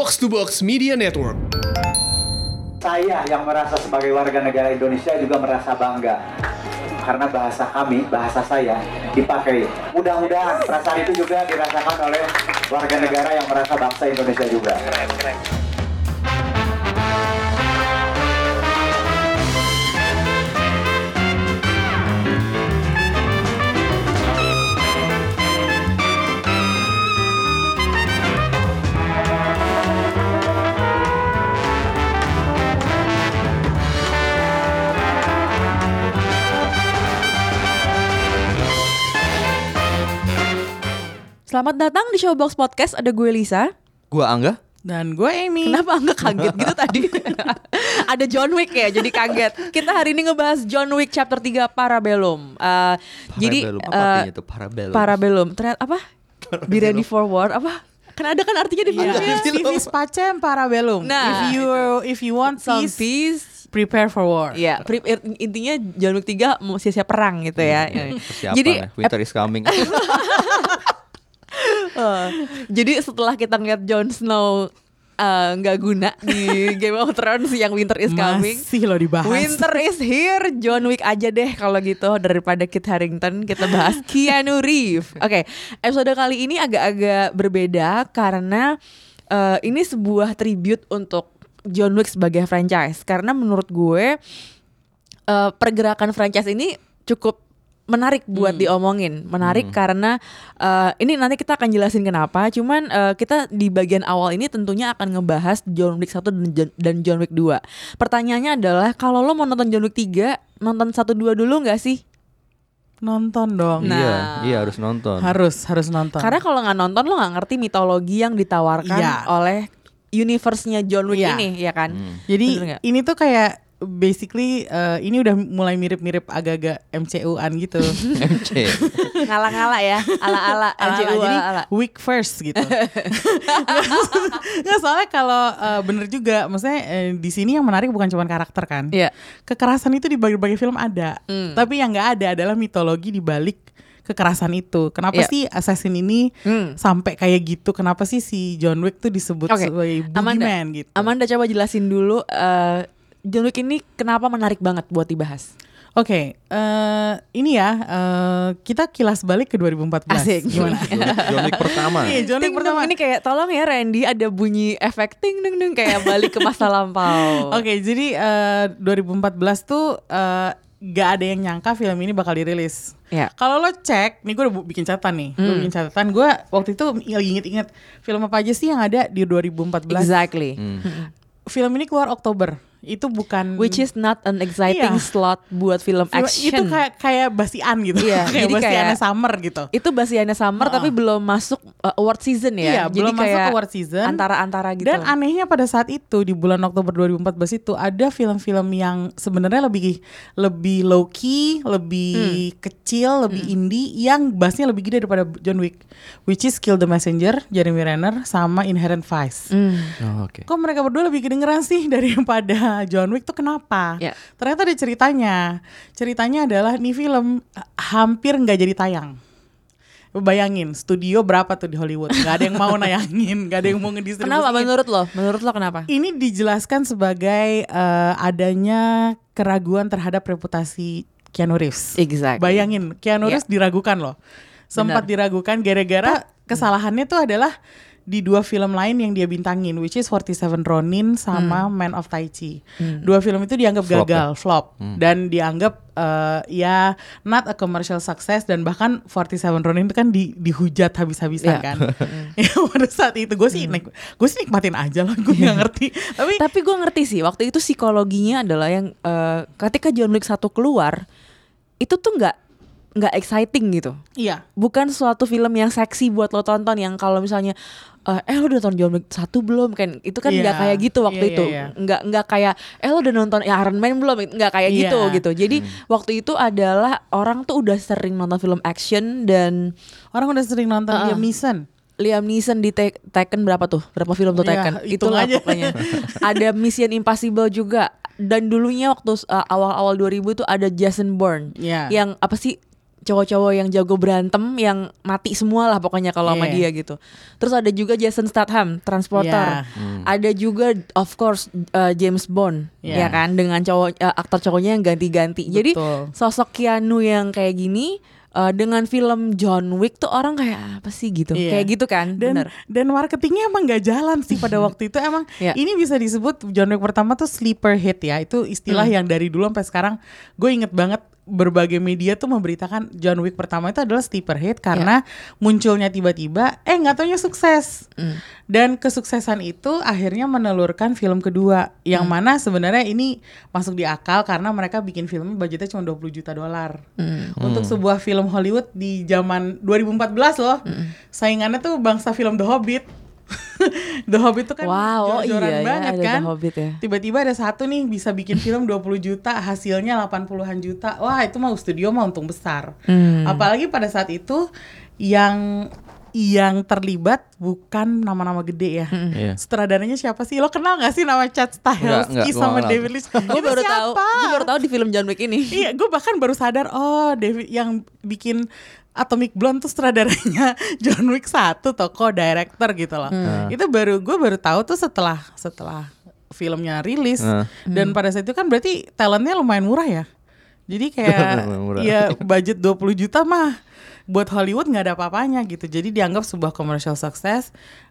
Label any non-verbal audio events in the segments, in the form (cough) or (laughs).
Box to Box Media Network. Saya yang merasa sebagai warga negara Indonesia juga merasa bangga karena bahasa kami, bahasa saya dipakai. Mudah-mudahan perasaan itu juga dirasakan oleh warga negara yang merasa bangsa Indonesia juga. Selamat datang di Showbox Podcast. Ada gue Lisa. Gua Angga. Dan gue Amy. Kenapa nggak kaget gitu tadi? (laughs) Ada John Wick ya, jadi kaget. Kita hari ini ngebahas John Wick chapter 3 Parabellum. Uh, jadi Parabellum. Apa uh, artinya tuh parabellum? Parabellum. Ternyata apa? Be ready for war apa? Kan ada kan artinya di Iya, filmnya. Civis pacem parabellum. Nah. if you if you want Some peace, peace. prepare for war. Ya, pri- intinya John Wick 3 mau siap-siap perang gitu ya. Persiapan Jadi ya. Winter is coming. (laughs) Eh, jadi setelah kita ngeliat Jon Snow eh, nggak guna di (laughs) Game of Thrones yang Winter is coming. Masih lo dibahas. Winter is here, John Wick aja deh kalau gitu daripada Kit Harington kita bahas (laughs) Keanu Reeves. Oke, episode kali ini agak-agak berbeda karena eh, ini sebuah tribute untuk John Wick sebagai franchise karena menurut gue eh, pergerakan franchise ini cukup menarik buat diomongin. Menarik karena eh, ini nanti kita akan jelasin kenapa. Cuman eh, kita di bagian awal ini tentunya akan ngebahas John Wick 1 dan John, dan John Wick 2. Pertanyaannya adalah kalau lo mau nonton John Wick 3, nonton 1 2 dulu nggak sih? Nonton dong. Nah. Iya, iya harus nonton. Harus harus nonton. Karena kalau nggak nonton lo nggak ngerti mitologi yang ditawarkan Iya. oleh universe-nya John Wick Iya. ini, ya kan? Hmm. Jadi ini tuh kayak basically eh, ini udah mulai mirip-mirip agak-agak MCU-an gitu. (laughs) MC. Ngala-ngala ya, ala-ala (laughs) Ala-ala. MCU Jadi ala-ala. week first gitu. (laughs) Nggak soalnya kalau eh, bener juga, maksudnya eh, di sini yang menarik bukan cuma karakter kan. Iya. Kekerasan itu di berbagai film ada, Hmm. tapi yang nggak ada adalah mitologi di balik kekerasan itu. Kenapa Iya. sih assassin ini Hmm. sampai kayak gitu? Kenapa sih si John Wick tuh disebut Oke, sebagai Amanda, boogeyman gitu? Amanda coba jelasin dulu eh, John Wick ini kenapa menarik banget buat dibahas. Oke, eh, ini ya eh, kita kilas balik ke 2014. Asik. Gimana? John Wick- John Wick pertama. Iya, John pertama. ini kayak tolong ya Randy ada bunyi efek ting ding ding kayak balik ke masa (laughs) lampau. Oke, jadi eh, 2014 tuh eh, gak ada yang nyangka film ini bakal dirilis. Ya. Kalau lo cek, nih gue udah bu- bikin catatan nih, gue Hmm. bikin catatan. Gue waktu itu lagi inget-inget film apa aja sih yang ada di 2014. Exactly. Hmm. Film ini keluar Oktober. Itu bukan Which is not an exciting Iya. slot buat film film- action. Itu kayak kayak basian gitu. Iya, (laughs) kayak jadi basiannya kayak- summer gitu. itu basiannya summer Heeh. tapi belum masuk uh, award season ya. Iya, belum masuk kayak award season. Antara-antara gitu. Dan anehnya pada saat itu di bulan Oktober 2014 itu ada film-film yang sebenarnya lebih lebih low key, lebih kecil, lebih indie yang bassnya lebih gede daripada John Wick, which is Kill the Messenger, Jeremy Renner sama Inherent Vice. Hmm. Oh, Oke. Kok mereka berdua lebih kedengeran sih (laughs) daripada John Wick tuh kenapa? Ya. Ternyata ada ceritanya. Ceritanya adalah nih film hampir nggak jadi tayang. Bayangin, studio berapa tuh di Hollywood? Gak ada yang mau nayangin, gak ada yang mau ngedistribusiin. Kenapa menurut lo? Menurut lo kenapa? Ini dijelaskan sebagai eh, adanya keraguan terhadap reputasi Keanu Reeves. Exactly. Bayangin, Keanu Iya. Reeves diragukan loh. Sempat diragukan gara-gara kesalahannya tuh adalah di dua film lain yang dia bintangin, which is 47 Ronin sama Man of Tai Chi. Dua film itu dianggap Flop gagal, flop, dan dianggap eh, ya not a commercial success dan bahkan 47 Ronin itu kan di, dihujat habis-habisan Iya. kan. (laughs) (laughs) ya pada saat itu gue sih nik, gue sih nikmatin aja lah, gue nggak (laughs) ngerti. Tapi Tapi gue ngerti sih waktu itu psikologinya adalah yang eh, ketika John Wick satu keluar itu tuh nggak nggak exciting gitu. iya, Bukan suatu film yang seksi buat lo tonton yang kalau misalnya eh eh lo udah nonton John Wick satu belum kan itu kan nggak Iya, kayak gitu waktu iya, itu iya, iya. nggak nggak kayak eh lo udah nonton Iron Man belum nggak kayak Iya. gitu gitu jadi waktu itu adalah orang tuh udah sering nonton film action dan orang udah sering nonton Uh-uh. Liam Neeson. Liam Neeson di Te- Tekken berapa tuh? Berapa film tuh Ya, Tekken? hitung Itulah aja. pokoknya. (laughs) ada Mission Impossible juga. Dan dulunya waktu uh, awal-awal 2000 itu ada Jason Bourne. Iya. Yang apa sih cowok-cowok yang jago berantem yang mati semua lah pokoknya kalau sama dia Yeah. gitu. Terus ada juga Jason Statham, Transporter. Yeah. Ada juga of course uh, James Bond, ya Yeah. kan dengan cowok uh, aktor cowoknya yang ganti-ganti. Jadi sosok Keanu yang kayak gini uh, dengan film John Wick tuh orang kayak apa sih gitu. Iya. Kayak gitu kan? dan Bener. dan marketingnya emang nggak jalan sih pada (laughs) waktu itu emang Ya. ini bisa disebut John Wick pertama tuh sleeper hit ya itu istilah Hmm. yang dari dulu sampai sekarang gue inget banget berbagai media tuh memberitakan John Wick pertama itu adalah sleeper hit karena munculnya tiba-tiba eh nggak taunya sukses Hmm. dan kesuksesan itu akhirnya menelurkan film kedua yang Hmm. mana sebenarnya ini masuk di akal karena mereka bikin filmnya budgetnya cuma 20 juta dolar Hmm. untuk sebuah film Hollywood di zaman 2014 loh. Hmm. Saingannya tuh bangsa film The Hobbit. (laughs) The Hobbit tuh kan Wow, oh jor-joran iya ya, banget ada kan. The Hobbit ya. Tiba-tiba ada satu nih bisa bikin film 20 juta, hasilnya 80-an juta. Wah, itu mah studio mah untung besar. Hmm. Apalagi pada saat itu yang yang terlibat bukan nama-nama gede ya. Iya. Sutradaranya siapa sih? Lo kenal gak sih nama Chad Stahelski Enggak, enggak, gua sama nggak kenal. David Lynch? Gue baru tahu, gue baru tahu di film John Wick ini. Iya, gue bahkan baru sadar oh David yang bikin Atomic Blonde tuh sutradaranya (laughs) John Wick satu toko director gitu loh. Itu baru gue baru tahu tuh setelah setelah filmnya rilis Hmm. dan pada saat itu kan berarti talentnya lumayan murah ya. Jadi kayak (laughs) ya budget 20 juta mah buat Hollywood nggak ada apa-apanya gitu. Jadi dianggap sebuah commercial success.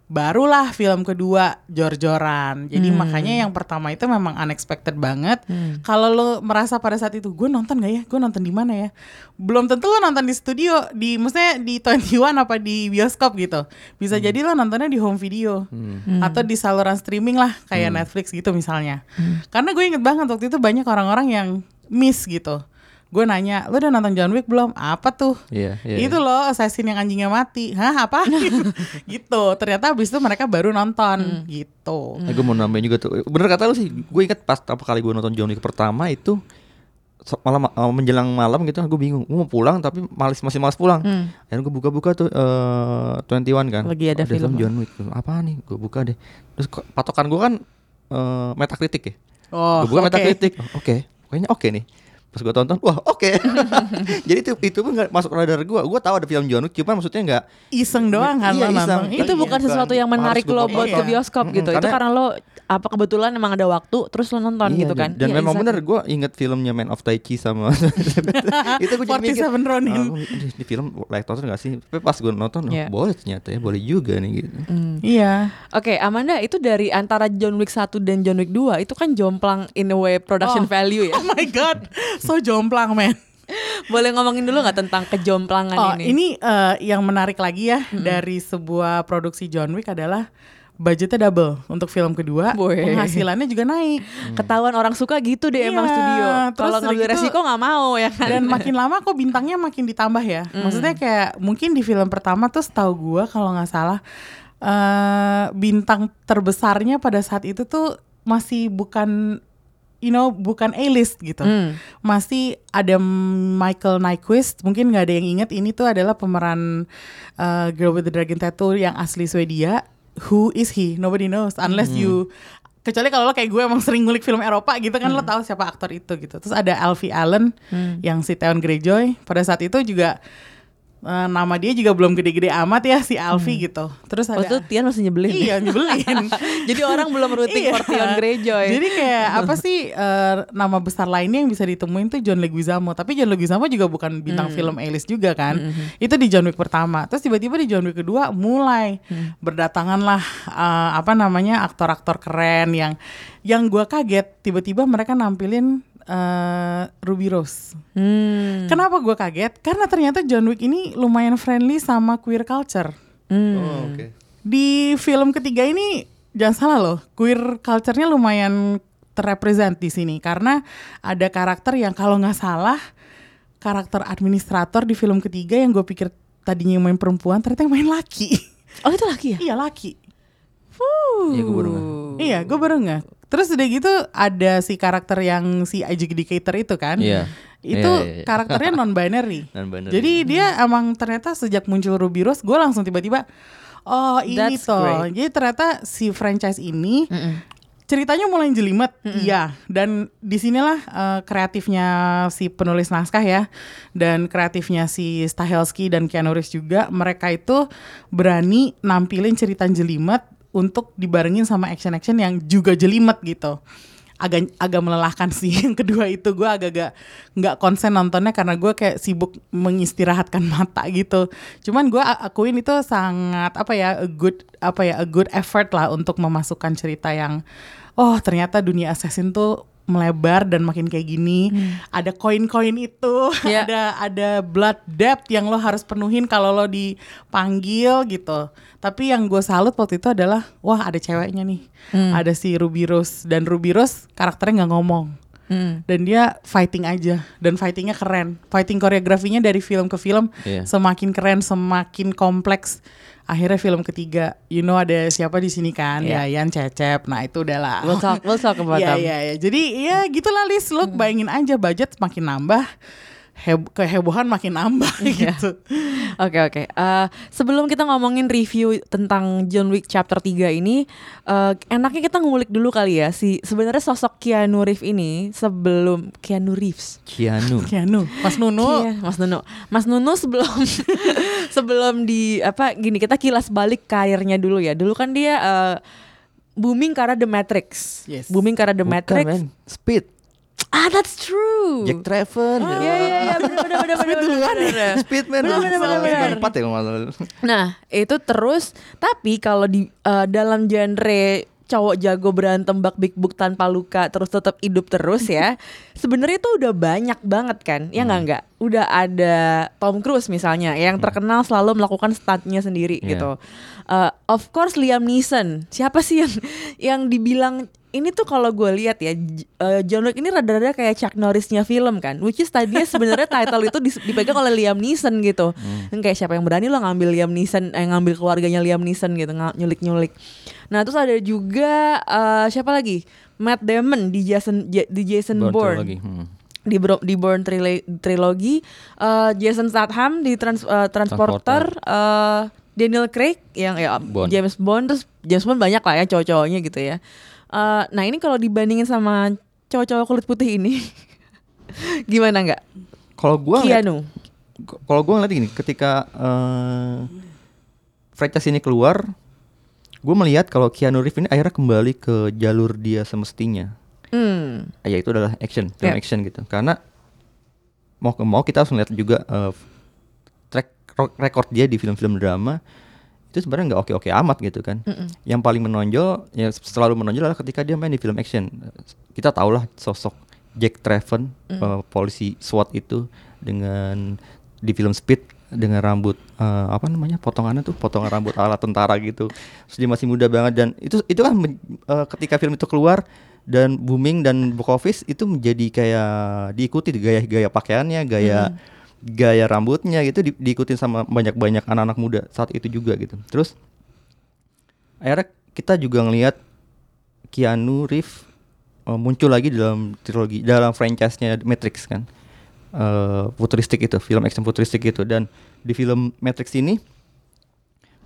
Barulah film kedua jor-joran. Jadi makanya yang pertama itu memang unexpected banget. Kalau lo merasa pada saat itu gue nonton gak ya? Gue nonton di mana ya? Belum tentu lo nonton di studio, di maksudnya di 21 apa di bioskop gitu. Bisa jadi lo nontonnya di home video atau di saluran streaming lah kayak Netflix gitu misalnya. Karena gue inget banget waktu itu banyak orang-orang yang miss gitu. Gue nanya, lo udah nonton John Wick belum? Apa tuh? Iya, iya. itu loh assassin yang anjingnya mati. Hah apa? (laughs) (laughs) gitu. Ternyata abis itu mereka baru nonton gitu. Nah, gue mau nambahin juga tuh. Bener kata lu sih. Gue ingat pas apa kali gue nonton John Wick pertama itu malam uh, menjelang malam gitu gue bingung gue mau pulang tapi malas masih malas pulang akhirnya gue buka-buka tuh eh 21 kan Lagi ada film. John Wick apa nih gue buka deh terus patokan gue kan eh Metacritic ya Oh, gue buka oke. Metacritic oh, oke kayaknya oke nih pas gue tonton wah oke (laughs) jadi itu itu pun nggak masuk radar gue gue tahu ada film John Wick cuman maksudnya nggak Iseng doang kan Iya, iseng. itu Iya. bukan sesuatu yang menarik lo buat ke Iya. bioskop gitu. itu karena- karena lo apa kebetulan emang ada waktu terus lo nonton Iya, gitu kan. Dan, Iya, memang exactly. bener gue inget filmnya Man of Tai Chi sama (laughs) itu gue jadi mikir 47 Ronin. "Ah, ini, ini film layak tonton gak sih? Tapi pas gue nonton, oh, Iya. boleh ternyata ya, boleh juga nih gitu. Hmm. Iya. Oke, Amanda itu dari antara John Wick 1 dan John Wick 2 itu kan jomplang in a way production Oh. value ya. (laughs) Oh my god, so jomplang men. Boleh ngomongin dulu nggak tentang kejomplangan Oh ini? ini eh, yang menarik lagi ya dari sebuah produksi John Wick adalah budgetnya double untuk film kedua, Boy. penghasilannya juga naik. ketahuan orang suka gitu deh emang Iya, studio. terus Kalau ngambil gitu- resiko nggak mau ya kan. Dan makin lama kok bintangnya makin ditambah ya. Maksudnya kayak mungkin di film pertama tuh setahu gua kalau nggak salah eh bintang terbesarnya pada saat itu tuh masih bukan you know bukan A-list gitu. Hmm. Masih ada Michael Nyquist, mungkin nggak ada yang inget ini tuh adalah pemeran eh, Girl with the Dragon Tattoo yang asli Swedia. Who is he? Nobody knows unless you kecuali kalau lo kayak gue emang sering ngulik film Eropa gitu kan lo tahu siapa aktor itu gitu. Terus ada Alfie Allen yang si Theon Greyjoy pada saat itu juga eh, nama dia juga belum gede-gede amat ya si Alfie gitu. Terus Oh ada itu Tian masih nyebelin. Iya nyebelin. (laughs) Jadi orang belum rooting Iya. for Tion Greyjoy. Jadi kayak (laughs) apa sih eh, nama besar lainnya yang bisa ditemuin tuh John Leguizamo. Tapi John Leguizamo juga bukan bintang film A-list juga kan. Itu di John Wick pertama. Terus tiba-tiba di John Wick kedua mulai berdatanganlah eh, apa namanya aktor-aktor keren yang yang gua kaget tiba-tiba mereka nampilin eh, Ruby Rose. Hmm. Kenapa gua kaget? Karena ternyata John Wick ini lumayan friendly sama queer culture Hmm. Oh, oke. di film ketiga ini jangan salah loh, queer culture-nya lumayan terrepresent di sini karena ada karakter yang kalau nggak salah karakter administrator di film ketiga yang gue pikir tadinya yang main perempuan ternyata yang main laki. Oh itu laki ya? iya laki. Iya, gue baru nggak. Iya, gue baru nggak. Terus udah gitu ada si karakter yang si adjudicator itu kan. Iya. Itu Iya, iya, iya. karakternya non binary. (laughs) Non-binary. Jadi dia emang ternyata sejak muncul Ruby Rose gue langsung tiba-tiba oh ini That's toh. great. Jadi ternyata si franchise ini Mm-mm. ceritanya mulai jelimet, iya. Dan di sinilah eh, kreatifnya si penulis naskah ya, dan kreatifnya si Stahelski dan Keanu Reeves juga. Mereka itu berani nampilin cerita jelimet untuk dibarengin sama action-action yang juga jelimet gitu. Agak agak melelahkan sih (laughs) yang kedua itu gue agak-agak nggak konsen nontonnya karena gue kayak sibuk mengistirahatkan (laughs) mata gitu. Cuman gue akuin itu sangat apa ya a good apa ya a good effort lah untuk memasukkan cerita yang oh ternyata dunia assassin tuh melebar dan makin kayak gini. Ada koin-koin itu, Ya. (laughs) ada ada blood debt yang lo harus penuhin kalau lo dipanggil gitu. Tapi yang gue salut waktu itu adalah wah ada ceweknya nih. Ada si Ruby Rose dan Ruby Rose karakternya nggak ngomong. Hmm. Dan dia fighting aja dan fightingnya keren. Fighting koreografinya dari film ke film Iya. semakin keren, semakin kompleks. Akhirnya film ketiga, you know ada siapa di sini kan? Iya. Yayan Cecep. Nah, itu udahlah. We'll talk, we'll talk about (laughs) Iya them. iya. Jadi ya gitulah Lis, lu bayangin aja budget makin nambah, heb kehebohan makin nambah Iya. gitu. Oke oke. Eh, sebelum kita ngomongin review tentang John Wick chapter 3 ini, eh, enaknya kita ngulik dulu kali ya si sebenarnya sosok Keanu Reeves ini sebelum Keanu Reeves. Keanu. (laughs) Kianu, Mas Nunu. Iya, Mas Nunu. Mas Nunu sebelum (laughs) sebelum di apa gini kita kilas balik karirnya dulu ya. Dulu kan dia eh, booming karena The Matrix. Yes. Booming karena The Bukan, Matrix. men. Speed. Ah, that's true. Jack Trevor. Iya iya iya benar benar benar benar. benar, benar. Empat ya kalau. Nah, itu terus tapi kalau di eh, dalam genre cowok jago berantem bak big book tanpa luka terus tetap hidup terus ya. (laughs) Sebenarnya itu udah banyak banget kan? Ya nggak nggak? Udah ada Tom Cruise misalnya yang terkenal selalu melakukan stuntnya sendiri Iya. gitu. Eh, of course Liam Neeson. Siapa sih yang yang dibilang ini tuh kalau gue lihat ya eh, John Wick ini rada-rada kayak Chuck Norrisnya film kan which is tadinya sebenarnya title itu dipegang oleh Liam Neeson gitu. Yang kayak siapa yang berani lo ngambil Liam Neeson eh, ngambil keluarganya Liam Neeson gitu nyulik-nyulik. Nah terus ada juga eh, siapa lagi? Matt Damon di Jason di Jason Born Bourne. Hmm. di Bro- di Bourne Trilo- Trilogy eh, Jason Statham di trans, eh, Transporter. Eh, Daniel Craig yang ya Bond. James Bond terus James Bond banyak lah ya cowok-cowoknya gitu ya Eh, nah ini kalau dibandingin sama cowok-cowok kulit putih ini (laughs) gimana nggak? Kalau gua Keanu. Kalau gue ngeliat gini, ketika eh franchise ini keluar, gue melihat kalau Keanu Reeves ini akhirnya kembali ke jalur dia semestinya, hmm. Ya itu adalah action, film Ya. action gitu. Karena mau ke mau kita harus melihat juga eh, track record dia di film-film drama itu sebenarnya nggak oke-oke amat gitu kan. Yang paling menonjol, ya selalu menonjol adalah ketika dia main di film action. Kita tahulah sosok Jack Traven, eh, polisi SWAT itu dengan di film Speed dengan rambut eh, apa namanya potongannya tuh potongan rambut ala tentara gitu terus dia masih muda banget dan itu itu kan men- eh, ketika film itu keluar dan booming dan box office itu menjadi kayak diikuti gaya-gaya pakaiannya gaya gaya rambutnya gitu di, diikutin sama banyak-banyak anak-anak muda saat itu juga gitu. Terus akhirnya kita juga ngelihat Keanu Reeves eh, muncul lagi dalam trilogi dalam franchise-nya Matrix kan. Eh, futuristik itu film action futuristik itu. Dan di film Matrix ini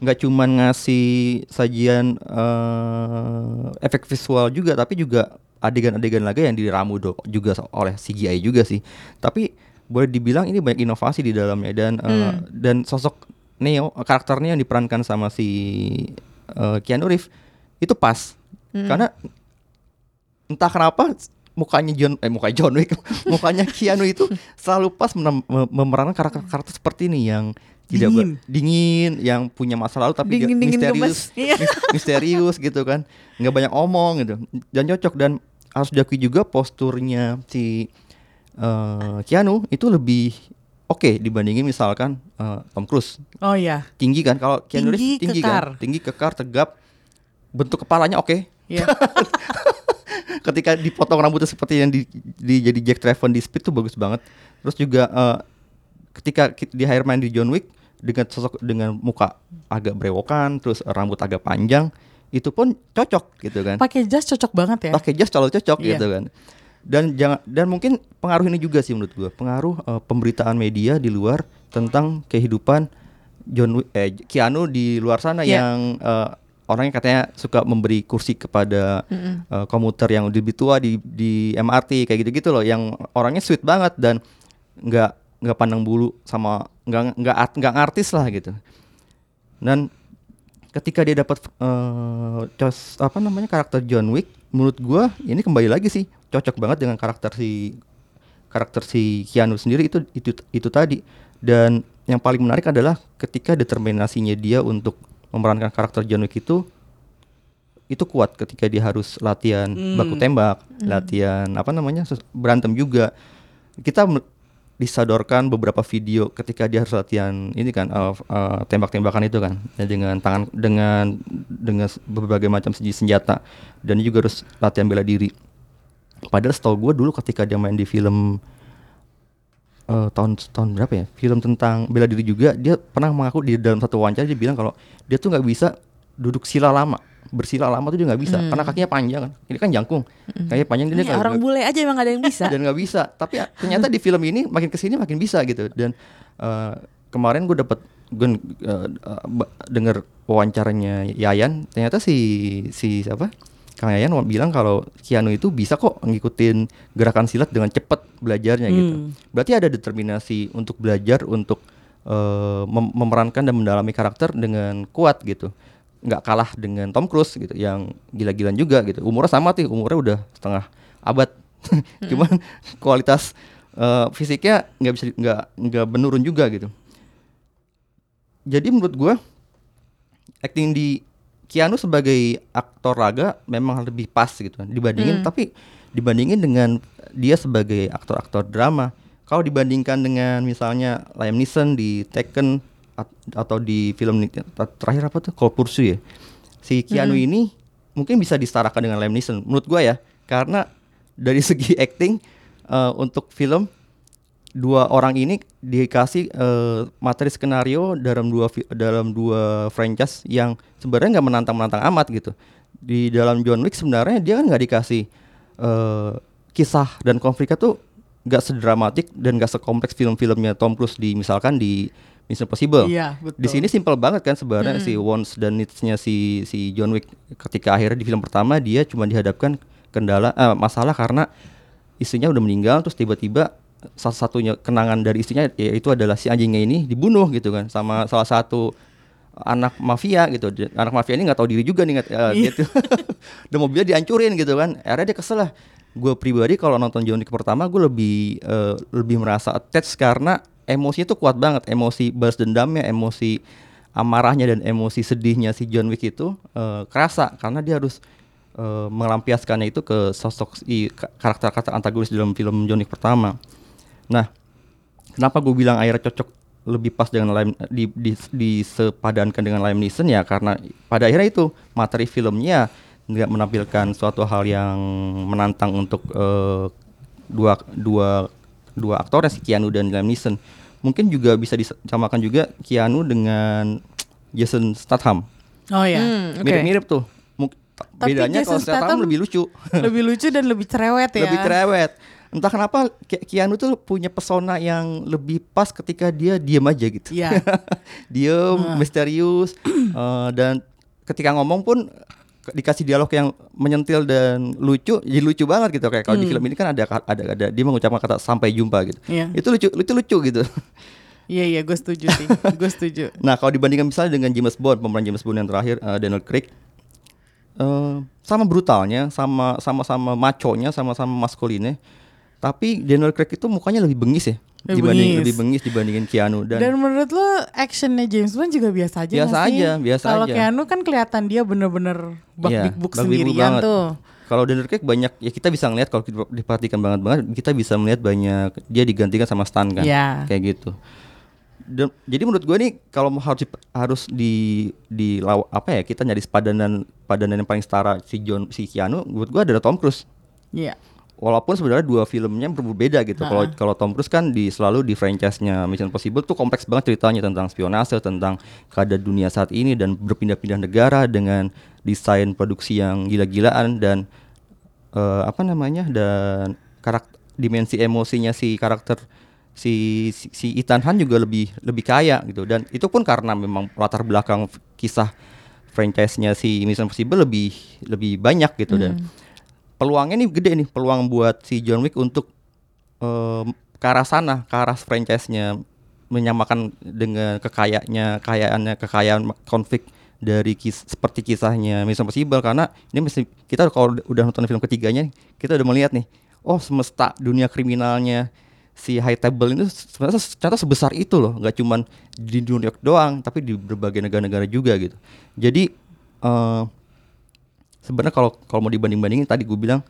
nggak cuman ngasih sajian eh, efek visual juga tapi juga adegan-adegan lagi yang diramu juga oleh CGI juga sih. Tapi boleh dibilang ini banyak inovasi di dalamnya dan eh, dan sosok Neo karakternya yang diperankan sama si eh, Keanu Reeves itu pas karena entah kenapa mukanya John eh mukanya John Wick (laughs) mukanya Keanu itu selalu pas memerankan karakter-karakter seperti ini yang tidak ber- Dingin. dingin yang punya masa lalu tapi dia Dingin-dingin misterius gemes. (laughs) Iya. mis- misterius gitu kan nggak banyak omong gitu dan cocok dan harus diakui juga posturnya si eh, Keanu itu lebih oke dibandingin misalkan eh, Tom Cruise Oh iya. tinggi kan kalau Keanu Tinggi, Reeves tinggi kekar. kan tinggi kekar tegap bentuk kepalanya oke Iya. (laughs) ketika dipotong rambutnya seperti yang di, di jadi Jack Traven di Speed tuh bagus banget. Terus juga eh, ketika di hire main di John Wick dengan sosok dengan muka agak brewokan, terus rambut agak panjang, itu pun cocok gitu kan. Pakai jas cocok banget ya. Pakai jas selalu cocok Iya. gitu kan. Dan jangan dan mungkin pengaruh ini juga sih menurut gua, pengaruh eh, pemberitaan media di luar tentang kehidupan John eh, Keanu di luar sana Iya. yang eh, orangnya katanya suka memberi kursi kepada eh, komuter yang lebih tua di di MRT kayak gitu-gitu loh yang orangnya sweet banget dan nggak nggak pandang bulu sama nggak nggak nggak artis lah gitu. Dan ketika dia dapat cos- apa namanya karakter John Wick menurut gua ini kembali lagi sih cocok banget dengan karakter si karakter si Keanu sendiri itu itu itu tadi. Dan yang paling menarik adalah ketika determinasinya dia untuk memerankan karakter John Wick itu itu kuat ketika dia harus latihan baku tembak, latihan apa namanya berantem juga. Kita disadorkan beberapa video ketika dia harus latihan ini kan uh, uh, tembak-tembakan itu kan. Ya, dengan tangan dengan dengan berbagai macam senj- senjata. Dan dia juga harus latihan bela diri. Padahal setahu gue dulu ketika dia main di film eh, tahun tahun berapa ya? Film tentang bela diri juga dia pernah mengaku di dalam satu wawancara dia bilang kalau dia tuh nggak bisa duduk sila lama bersila lama tuh dia nggak bisa. Karena kakinya panjang kan. Ini kan jangkung. Kakinya panjang dia nggak- orang bule aja emang gak ada yang bisa. (laughs) dan nggak bisa. Tapi ya, ternyata di film ini makin ke sini makin bisa gitu. Dan eh, kemarin gue dapet gue eh, eh, denger wawancaranya Yayan. Ternyata si si siapa? Kang Yayan bilang kalau Keanu itu bisa kok ngikutin gerakan silat dengan cepat belajarnya gitu. Berarti ada determinasi untuk belajar untuk eh, mem- memerankan dan mendalami karakter dengan kuat gitu nggak kalah dengan Tom Cruise gitu yang gila-gilaan juga gitu. Umurnya sama tuh umurnya udah setengah abad. (laughs) Cuman kualitas eh, fisiknya nggak bisa nggak nggak menurun juga gitu. Jadi menurut gua acting di Keanu sebagai aktor raga memang lebih pas gitu dibandingin tapi dibandingin dengan dia sebagai aktor-aktor drama. Kalau dibandingkan dengan misalnya Liam Neeson di Taken atau di film terakhir apa tuh? Cold Pursuit ya. Si Keanu ini mungkin bisa disetarakan dengan Liam Neeson menurut gua ya. Karena dari (laughs) segi acting eh, untuk film dua orang ini dikasih eh, materi skenario dalam dua dalam dua franchise yang sebenarnya nggak menantang menantang amat gitu. Di dalam John Wick sebenarnya dia kan nggak dikasih eh, kisah dan konfliknya tuh nggak sedramatik dan nggak sekompleks film-filmnya Tom Cruise di misalkan di Mission Impossible Iya, betul. di sini simple banget kan sebenarnya si wants dan needs-nya si si John Wick ketika akhirnya di film pertama dia cuma dihadapkan kendala eh, masalah karena istrinya udah meninggal terus tiba-tiba salah satunya kenangan dari istrinya yaitu adalah si anjingnya ini dibunuh gitu kan sama salah satu anak mafia gitu. Anak mafia ini nggak tahu diri juga nih eh, gitu (laughs) dan mobilnya dihancurin gitu kan. Akhirnya dia kesel lah. Gue pribadi kalau nonton John Wick pertama gue lebih eh, lebih merasa attached karena emosinya tuh kuat banget. Emosi balas dendamnya emosi amarahnya dan emosi sedihnya si John Wick itu eh, kerasa. Karena dia harus eh, melampiaskannya itu ke sosok si ka- karakter-karakter antagonis dalam film John Wick pertama. Nah, kenapa gue bilang akhirnya cocok lebih pas dengan Liam, di, di, disepadankan dengan Liam Neeson? Ya karena pada akhirnya itu materi filmnya nggak menampilkan suatu hal yang menantang untuk eh, dua dua dua aktornya si Keanu dan Liam Neeson. Mungkin juga bisa disamakan juga Keanu dengan Jason Statham. Oh ya. Hmm. Mirip-mirip tuh. Tapi bedanya Jason kalau Statham Statham lebih lucu. (laughs) lebih lucu dan lebih cerewet ya. lebih cerewet. Entah kenapa Ke- Keanu tuh punya pesona yang lebih pas ketika dia diam aja gitu. Iya. (laughs) diem, misterius eh, dan ketika ngomong pun dikasih dialog yang menyentil dan lucu, jadi lucu banget gitu kayak kalau di film ini kan ada ada ada dia mengucapkan kata sampai jumpa gitu. Iya. Itu lucu lucu lucu gitu. Iya iya gue setuju sih. (laughs) gue setuju. Nah, kalau dibandingkan misalnya dengan James Bond, pemeran James Bond yang terakhir eh, Daniel Craig eh, sama brutalnya, sama sama-sama maconya, sama-sama maskulinnya. Tapi Daniel Craig itu mukanya lebih bengis ya. Lebih dibanding bengis. lebih bengis dibandingin Keanu dan, Dan, menurut lo actionnya James Bond juga biasa aja Biasa nggak sih? aja, biasa Kalau aja. Keanu kan kelihatan dia bener-bener bak big book sendirian banget. tuh. Kalau Daniel Craig banyak ya kita bisa ngelihat kalau diperhatikan banget banget kita bisa melihat banyak dia digantikan sama Stan kan. Iya. Kayak gitu. Dan- jadi menurut gue nih kalau harus di- harus di di law- apa ya kita nyari padanan padanan yang paling setara si John si Keanu menurut gue adalah Tom Cruise. Iya. Walaupun sebenarnya dua filmnya berbeda gitu. Kalau kalau Tom Cruise kan di selalu di franchise-nya Mission Impossible tuh kompleks banget ceritanya tentang spionase, tentang keadaan dunia saat ini dan berpindah-pindah negara dengan desain produksi yang gila-gilaan dan eh, apa namanya dan karakter dimensi emosinya si karakter si, si Ethan Hunt juga lebih lebih kaya gitu. Dan itu pun karena memang latar belakang kisah franchise-nya si Mission Impossible lebih lebih banyak gitu dan peluangnya nih gede nih peluang buat si John Wick untuk em, ke arah sana, ke arah franchise-nya menyamakan dengan kekayaannya, kekayaannya, kekayaan konflik dari kis, seperti kisahnya Mission Impossible karena ini mesti kita kalau udah- nonton film ketiganya kita udah melihat nih, oh semesta dunia kriminalnya si High Table itu sebenarnya se- ternyata sebesar itu loh, nggak cuman di New York doang, tapi di berbagai negara-negara juga gitu. Jadi eh, sebenarnya kalau kalau mau dibanding-bandingin tadi gue bilang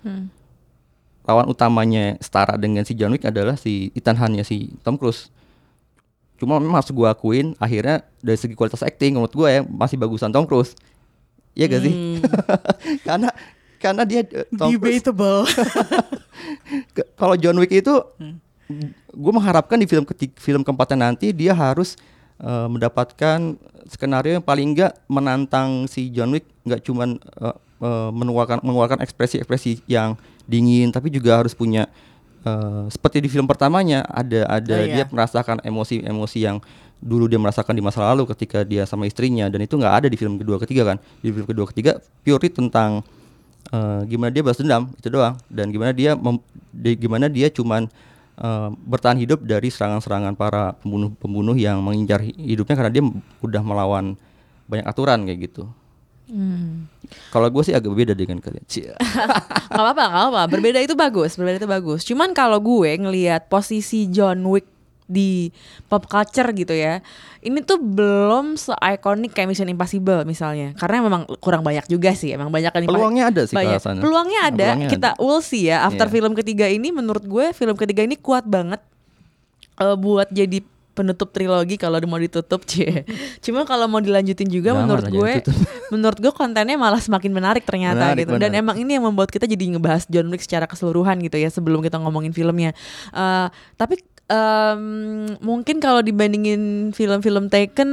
lawan utamanya setara dengan si John Wick adalah si Ethan Hunt-nya si Tom Cruise. Cuma memang harus gue akuin akhirnya dari segi kualitas acting menurut gue ya masih bagusan Tom Cruise. Iya gak sih? (laughs) karena karena dia eh, Tom Cruise Debatable. (laughs) kalau John Wick itu gue mengharapkan di film ketiga, film keempatnya nanti dia harus eh, mendapatkan skenario yang paling enggak menantang si John Wick nggak cuman eh, eh, mengeluarkan mengeluarkan ekspresi-ekspresi yang dingin tapi juga harus punya eh, seperti di film pertamanya ada ada Oh, iya. dia merasakan emosi-emosi yang dulu dia merasakan di masa lalu ketika dia sama istrinya dan itu nggak ada di film kedua ketiga kan di film kedua ketiga purely tentang eh, gimana dia balas dendam itu doang dan gimana dia mem- di- gimana dia cuman eh, bertahan hidup dari serangan-serangan para pembunuh-pembunuh yang mengincar hi- hidupnya karena dia udah melawan banyak aturan kayak gitu. Kalau gue sih agak berbeda dengan kalian. (laughs) Gak apa-apa, gak apa-apa. Berbeda itu bagus, berbeda itu bagus. Cuman kalau gue ngelihat posisi John Wick di pop culture gitu ya, ini tuh belum se-ikonik kayak Mission Impossible misalnya. Karena memang kurang banyak juga sih, emang banyak kan Peluangnya ada sih banyak. sana. Peluangnya Nah, ada. peluangnya kita ada. we'll see ya. After Iya. film ketiga ini, menurut gue film ketiga ini kuat banget eh, buat jadi penutup trilogi kalau mau ditutup (laughs) cie. Cuma kalau mau dilanjutin juga menurut gue (laughs) menurut gue kontennya malah semakin menarik ternyata Menarik, gitu. Dan menarik. emang ini yang membuat kita jadi ngebahas John Wick secara keseluruhan gitu ya sebelum kita ngomongin filmnya. Eh, tapi em, mungkin kalau dibandingin film-film Taken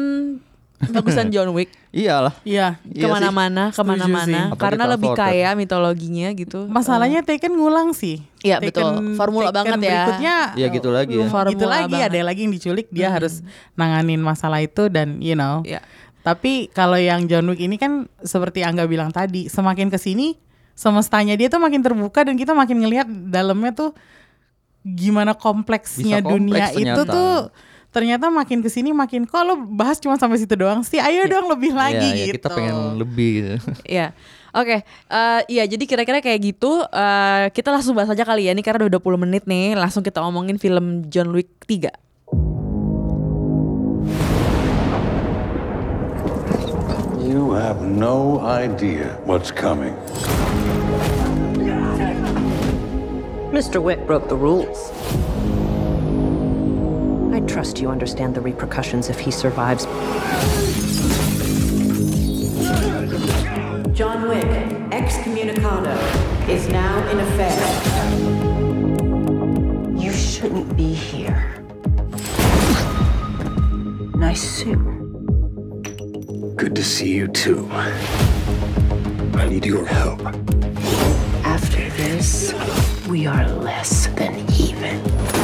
bagusan (laughs) John Wick Iyalah. Iya. Iya ke mana-mana ke mana-mana karena lebih kaya mitologinya gitu. Masalahnya Taken ngulang sih. Iya, Taken- betul. Formula Taken banget ya. Berikutnya Iya, gitu lagi ya. Gitu Formula lagi banget. ada lagi yang diculik dia harus nanganin masalah itu dan you know. Iya. Tapi kalau yang John Wick ini kan seperti Angga bilang tadi, semakin ke sini semestanya dia tuh makin terbuka dan kita makin ngelihat dalamnya tuh gimana kompleksnya kompleks dunia itu ternyata. tuh ternyata makin ke sini makin kok lo bahas cuma sampai situ doang sih ayo dong lebih lagi Iya, iya, gitu kita pengen lebih gitu. Iya. Oke, eh iya jadi kira-kira kayak gitu eh kita langsung bahas aja kali ya nih karena udah 20 menit nih, langsung kita ngomongin film John Wick 3. You have no idea what's coming. Mr. Wick broke the rules. I trust you understand the repercussions if he survives. John Wick, excommunicado, is now in effect. You shouldn't be here. Nice suit. Good to see you too. I need your help. After this, we are less than even.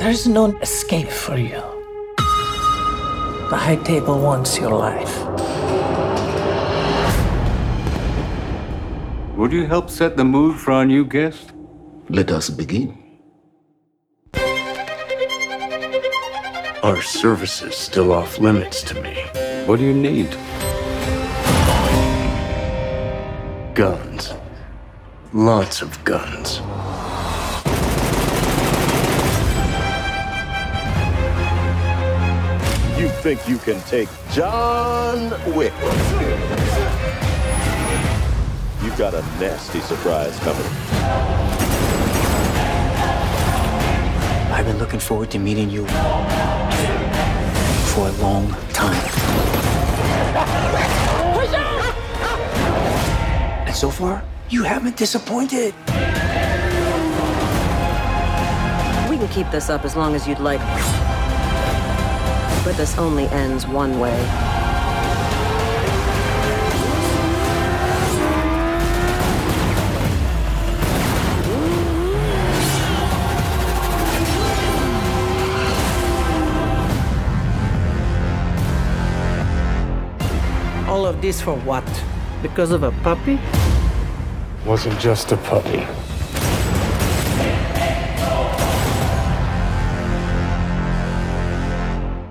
There's no escape for you. The High Table wants your life. Would you help set the mood for our new guest? Let us begin. Our services still off limits to me. What do you need? Guns. Lots of guns. Think you can take John Wick? You've got a nasty surprise coming. I've been looking forward to meeting you for a long time. And so far, you haven't disappointed. We can keep this up as long as you'd like but this only ends one way. All of this for what? Because of a puppy? Wasn't just a puppy.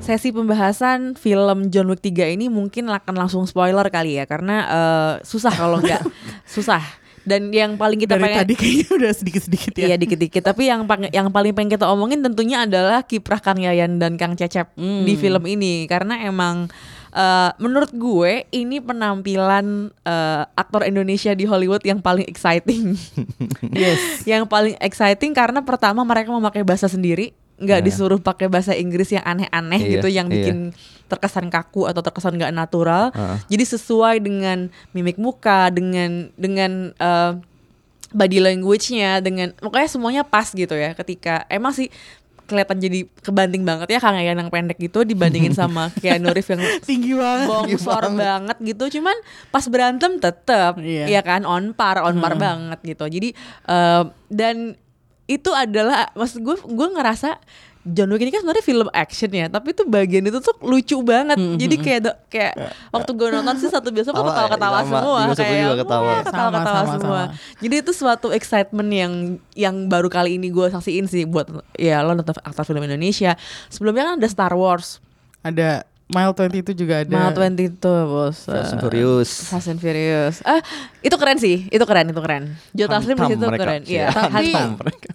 Sesi pembahasan film John Wick 3 ini mungkin akan langsung spoiler kali ya karena eh, susah kalau nggak (laughs) susah. Dan yang paling kita Dari pengen tadi kayaknya udah sedikit-sedikit ya. Iya dikit-dikit. Tapi yang yang paling pengen kita omongin tentunya adalah kiprah Kang Yayan dan Kang Cecep Hmm. di film ini karena emang eh, menurut gue ini penampilan eh, aktor Indonesia di Hollywood yang paling exciting. (laughs) Yes. yang paling exciting karena pertama mereka memakai bahasa sendiri, nggak Iya. disuruh pakai bahasa Inggris yang aneh-aneh Iya, gitu yang iya. bikin terkesan kaku atau terkesan nggak natural. Heeh. Jadi sesuai dengan mimik muka, dengan dengan eh, body language-nya, dengan pokoknya semuanya pas gitu ya. Ketika emang sih kelihatan jadi kebanting banget ya Kang Yayan yang pendek gitu dibandingin (laughs) sama Keanu Reeves yang Tinggi banget. bongsor banget gitu cuman pas berantem tetep Iya. ya kan on par on par Hmm. banget gitu jadi eh, dan itu adalah maksud gue gue ngerasa John Wick ini kan sebenarnya film action ya tapi tuh bagian itu tuh lucu banget Hmm, jadi kayak do- kayak waktu gue nonton sih satu biasa gue Tawa, ketawa-ketawa sama. semua kayak juga ketawa. "Wah, ketawa-ketawa Sama, sama, semua sama. jadi itu suatu excitement yang yang baru kali ini gue saksiin sih buat ya lo nonton aktor film Indonesia sebelumnya kan ada Star Wars Ada Mile 20 itu juga ada. Mile 20 itu bos Fast and Furious. Fast and Furious. Ah, itu keren sih. Itu keren, itu keren. Joe Taslim di situ mereka. keren. Iya, Tapi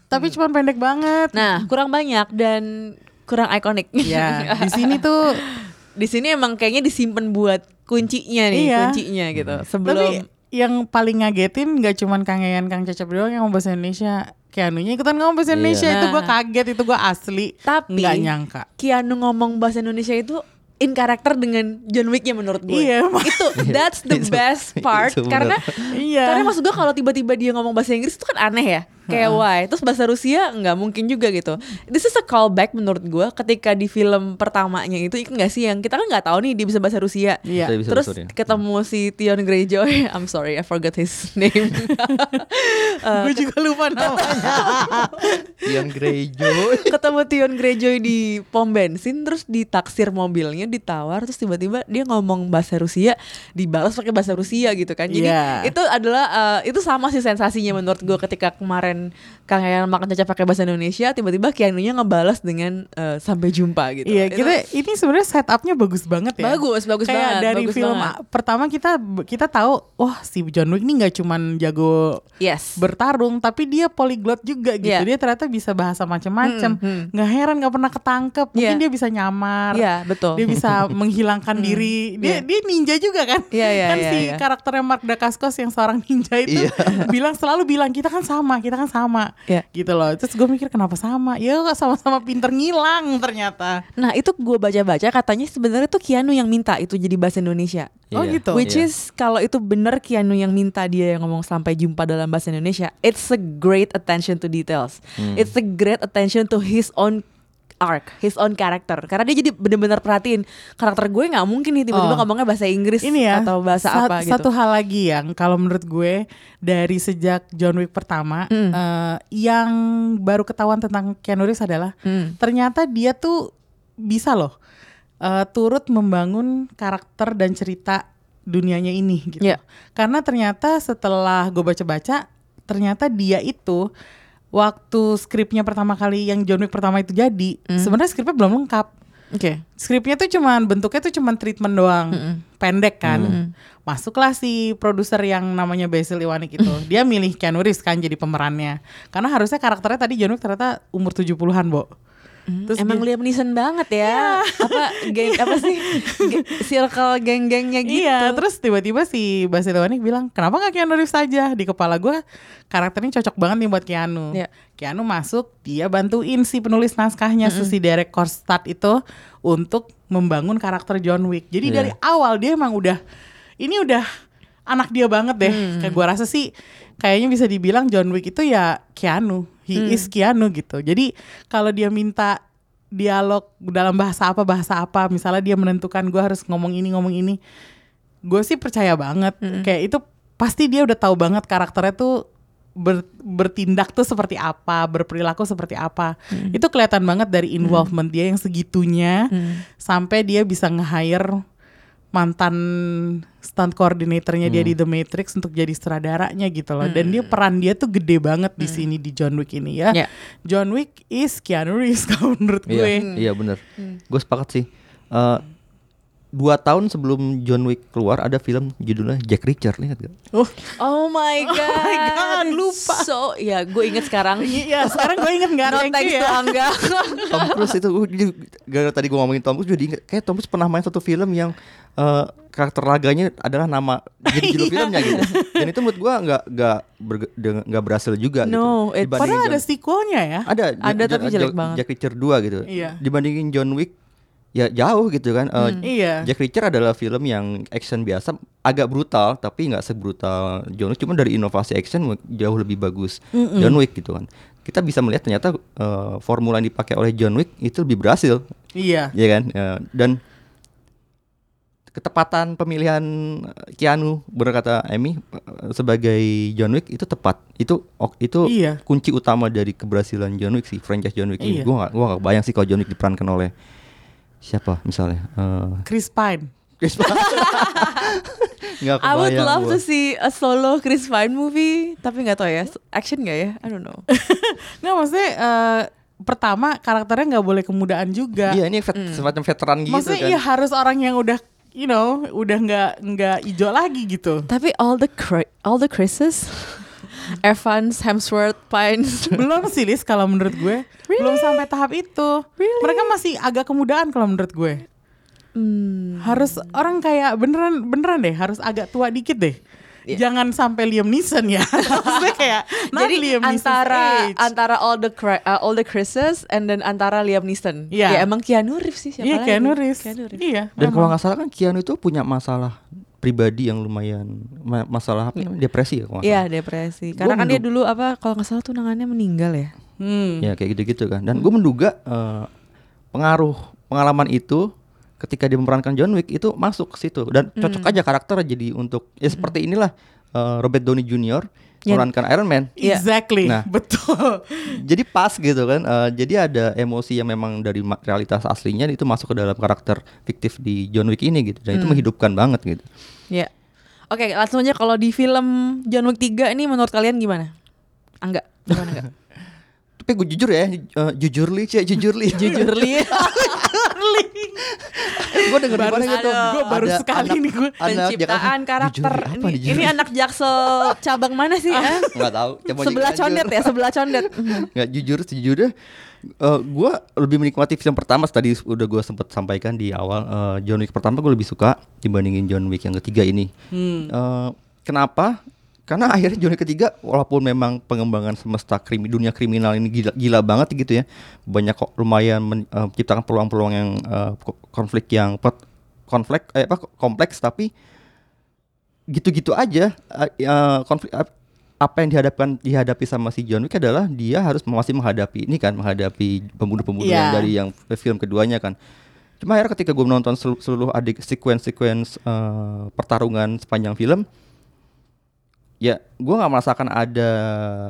tapi cuma pendek banget. Nah, kurang banyak dan kurang ikonik. Ya, (laughs) di sini tuh di sini emang kayaknya disimpan buat kuncinya nih, Iya. kuncinya gitu. Sebelum Tapi yang paling ngagetin nggak cuman Kang Yayan, Kang Cecep doang yang ngomong bahasa Indonesia. Keanunya ikutan ngomong bahasa Iya. Indonesia itu gue Nah. kaget itu gue asli Tapi- nggak nyangka. Keanu ngomong bahasa Indonesia itu in karakter dengan John Wick-nya menurut gue. Iya, itu (laughs) that's the best (laughs) part karena Iya. Karena maksud gue kalau tiba-tiba dia ngomong bahasa Inggris itu kan aneh ya. Kayak why? Terus bahasa Rusia nggak mungkin juga gitu. This is a callback menurut gue ketika di film pertamanya itu ingat nggak sih yang kita kan nggak tahu nih dia bisa bahasa Rusia. Bisa Terus ya. ketemu si Tion Greyjoy, (laughs) I'm sorry I forgot his name. (laughs) (laughs) Eh, gue juga lupa namanya. Yang Greyjoy. ketemu Tion Greyjoy di pom bensin terus ditaksir mobilnya ditawar terus tiba-tiba dia ngomong bahasa Rusia dibalas pakai bahasa Rusia gitu kan jadi Iya. itu adalah eh, itu sama sih sensasinya menurut gue ketika kemarin Kang Yayan makan caca pakai bahasa Indonesia tiba-tiba Keanu-nya ngebalas dengan eh, sampai jumpa gitu Iya, Itu- kita ini sebenarnya setupnya bagus banget ya. Bagus, bagus Kayak banget, dari bagus film banget. a- pertama kita kita tahu, wah si John Wick ini nggak cuman jago yes bertarung, tapi dia polyglot juga gitu. Iya. Dia ternyata bisa bahasa macam-macam. Hmm, hmm. Nggak heran nggak pernah ketangkep. Mungkin Iya. dia bisa nyamar. Iya, betul. Dia bisa (laughs) menghilangkan diri. Dia Iya. dia ninja juga kan? Iya, iya, kan iya, si iya. karakternya Mark Dacascos yang seorang ninja itu (laughs) bilang selalu bilang kita kan sama, kita kan sama. Iya. Gitu loh. Terus gue mikir kenapa sama? Ya kok sama-sama pinter ngilang ternyata. Nah itu gue baca-baca katanya sebenarnya tuh Keanu yang minta itu jadi bahasa Indonesia. Oh Iya. gitu. Which Iya. is kalau itu benar Keanu yang minta dia yang ngomong sampai jumpa dalam bahasa Indonesia, it's a great attention to details. Hmm. It's a great attention to his own arc, his own character. Karena dia jadi benar-benar perhatiin karakter gue nggak mungkin nih tiba-tiba Oh. ngomongnya bahasa Inggris ini ya atau bahasa sa- apa gitu. satu hal lagi yang kalau menurut gue dari sejak John Wick pertama Hmm. eh, yang baru ketahuan tentang Keanu Reeves adalah Hmm. ternyata dia tuh bisa loh eh, turut membangun karakter dan cerita dunianya ini gitu Iya. karena ternyata setelah gue baca-baca ternyata dia itu waktu skripnya pertama kali yang John Wick pertama itu jadi Hmm. sebenarnya skripnya belum lengkap. Oke. skripnya tuh cuman bentuknya tuh cuman treatment doang. Pendek kan? Mm-mm. masuklah si produser yang namanya Basil Iwanik itu. Dia milih Keanu Reeves kan jadi pemerannya. Karena harusnya karakternya tadi John Wick ternyata umur 70-an Bo Terus Emang dia- Liam Neeson banget ya. Apa geng apa sih? Circle geng-gengnya gitu. Iya, terus tiba-tiba si Basil Iwanik bilang, kenapa nggak Keanu Reeves saja? Di kepala gue karakternya cocok banget nih buat Keanu. Iya. Keanu masuk, dia bantuin si penulis naskahnya, si Derek Korstad itu untuk membangun karakter John Wick. Jadi Iya. dari awal dia emang udah, ini udah anak dia banget deh. Kayak gue rasa sih kayaknya bisa dibilang John Wick itu ya Keanu. He is Keanu gitu. Jadi kalau dia minta dialog dalam bahasa apa bahasa apa misalnya dia menentukan gue harus ngomong ini ngomong ini gue sih percaya banget. Kayak itu pasti dia udah tahu banget karakternya tuh ber- bertindak tuh seperti apa berperilaku seperti apa. Itu kelihatan banget dari involvement dia yang segitunya sampai dia bisa nge-hire mantan stunt coordinatornya dia di The Matrix untuk jadi sutradaranya gitu loh. Dan dia peran dia tuh gede banget di sini di John Wick ini ya. Ya. John Wick is Keanu Reeves (laughs) kalau menurut gue. Iya, iya bener. Gue sepakat sih. Eh, dua tahun sebelum John Wick keluar ada film judulnya Jack Reacher ingat gak? Oh, Oh my god. (laughs) my God. So, ya gue inget sekarang. iya sekarang gue inget nggak No thank thanks you to ya. Angga. (laughs) Tom Cruise itu gara tadi gue ngomongin Tom Cruise jadi inget kayak Tom Cruise pernah main satu film yang eh, karakter laganya adalah nama jadi judul (laughs) Iya. filmnya gitu. Dan itu menurut gue nggak nggak nggak berhasil juga No, gitu. it- Padahal ada sequelnya ya. ada Ada, tapi jelek banget. Jack Reacher 2 gitu. Iya. Dibandingin John Wick ya jauh gitu kan. Eh, Iya. Jack Reacher adalah film yang action biasa, agak brutal tapi nggak sebrutal John Wick. Cuma dari inovasi action jauh lebih bagus John Wick gitu kan. Kita bisa melihat ternyata eh, formula yang dipakai oleh John Wick itu lebih berhasil, Iya. ya kan? Ya, dan ketepatan pemilihan Keanu benar kata Emmy eh, sebagai John Wick itu tepat. Itu itu Iya. kunci utama dari keberhasilan John Wick sih, franchise John Wick ini. Iya. Gua gak, gua gak bayang sih kalau John Wick diperankan oleh siapa misalnya? Eh, Chris Pine. Chris Pine. (laughs) I would love gua. to see a solo Chris Pine movie, tapi nggak tahu ya, action nggak ya? I don't know. (laughs) Nggak maksudnya eh, pertama karakternya nggak boleh kemudaan juga. Iya ini vet- semacam veteran gitu maksudnya kan. iya harus orang yang udah you know udah nggak nggak hijau lagi gitu. tapi all the all the Chris's, Evans, Hemsworth, Pines. (laughs) Belum sih Lis kalau menurut gue. Belum sampai tahap itu. Mereka masih agak kemudaan kalau menurut gue. Hmm. Harus orang kayak beneran beneran deh harus agak tua dikit deh. Iya. Jangan sampai Liam Neeson ya. (laughs) Maksudnya kayak Jadi Liam antara age. antara all the uh, all the Chris's and then antara Liam Neeson. Iya. Ya emang Keanu Reeves sih siapa Iya lagi? Keanu Reeves. Keanu Reeves. Iya. Dan kalau nggak salah kan Keanu itu punya masalah pribadi yang lumayan ma- masalah apa namanya, depresi ya kalau Iya depresi. Karena kan dia dulu apa kalau nggak salah tunangannya meninggal ya. Hmm. Ya kayak gitu-gitu kan. Dan gue menduga eh, pengaruh pengalaman itu ketika dia memerankan John Wick itu masuk ke situ dan cocok Hmm. aja karakter jadi untuk ya seperti inilah eh, Robert Downey Jr. Memerankan Iron Man. Iya. Exactly. Nah. (laughs) Betul. jadi pas gitu kan Eh, jadi ada emosi yang memang dari realitas aslinya itu masuk ke dalam karakter fiktif di John Wick ini gitu dan itu Hmm. menghidupkan banget gitu Ya. Oke, langsung aja kalau di film John Wick 3 ini menurut kalian gimana? Angga, gimana enggak? (laughs) tapi gue jujur ya eh, jujur li cie jujur li Jujur li. (laughs) gue denger di mana gitu. Gue baru Ada sekali anak- nih gue. Penciptaan karakter. jujur Ini, ini anak Jaksel cabang mana sih? eh? (laughs) nggak tahu Coba Sebelah condet ya, sebelah condet. nggak jujur sejujurnya eh gue lebih menikmati film pertama tadi udah gue sempat sampaikan di awal eh, John Wick pertama gue lebih suka dibandingin John Wick yang ketiga ini. Eh, kenapa? Karena akhirnya John Wick ketiga walaupun memang pengembangan semesta krimi dunia kriminal ini gila, gila banget gitu ya banyak kok lumayan men- eh, menciptakan peluang-peluang yang ko- konflik yang pot- konflik eh, apa kompleks tapi gitu-gitu aja eh, eh, konflik ap- apa yang dihadapkan dihadapi sama si John Wick adalah dia harus masih menghadapi ini kan menghadapi pembunuh-pembunuh yang Iya. dari yang film keduanya kan cuma akhirnya ketika gue menonton selu- seluruh adik sequence-sequence eh, pertarungan sepanjang film ya gue nggak merasakan ada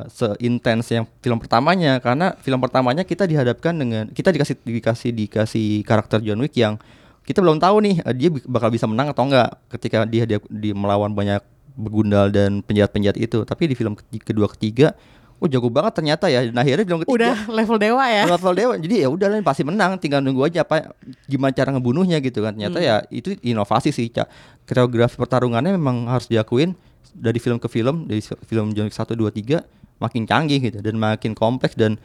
seintens yang film pertamanya karena film pertamanya kita dihadapkan dengan kita dikasih dikasih dikasih karakter John Wick yang kita belum tahu nih eh, dia bakal bisa menang atau enggak ketika dia dia, dia melawan banyak begundal dan penjahat-penjahat itu. Tapi di film kedua ketiga oh jago banget ternyata ya. Dan akhirnya film ketiga Udah level dewa ya. level dewa. Jadi ya udah pasti menang. Tinggal nunggu aja apa gimana cara ngebunuhnya gitu kan. Ternyata ya itu inovasi sih Cak. koreografi pertarungannya memang harus diakuin dari film ke film dari fi- film John Wick 1 2 3 makin canggih gitu dan makin kompleks dan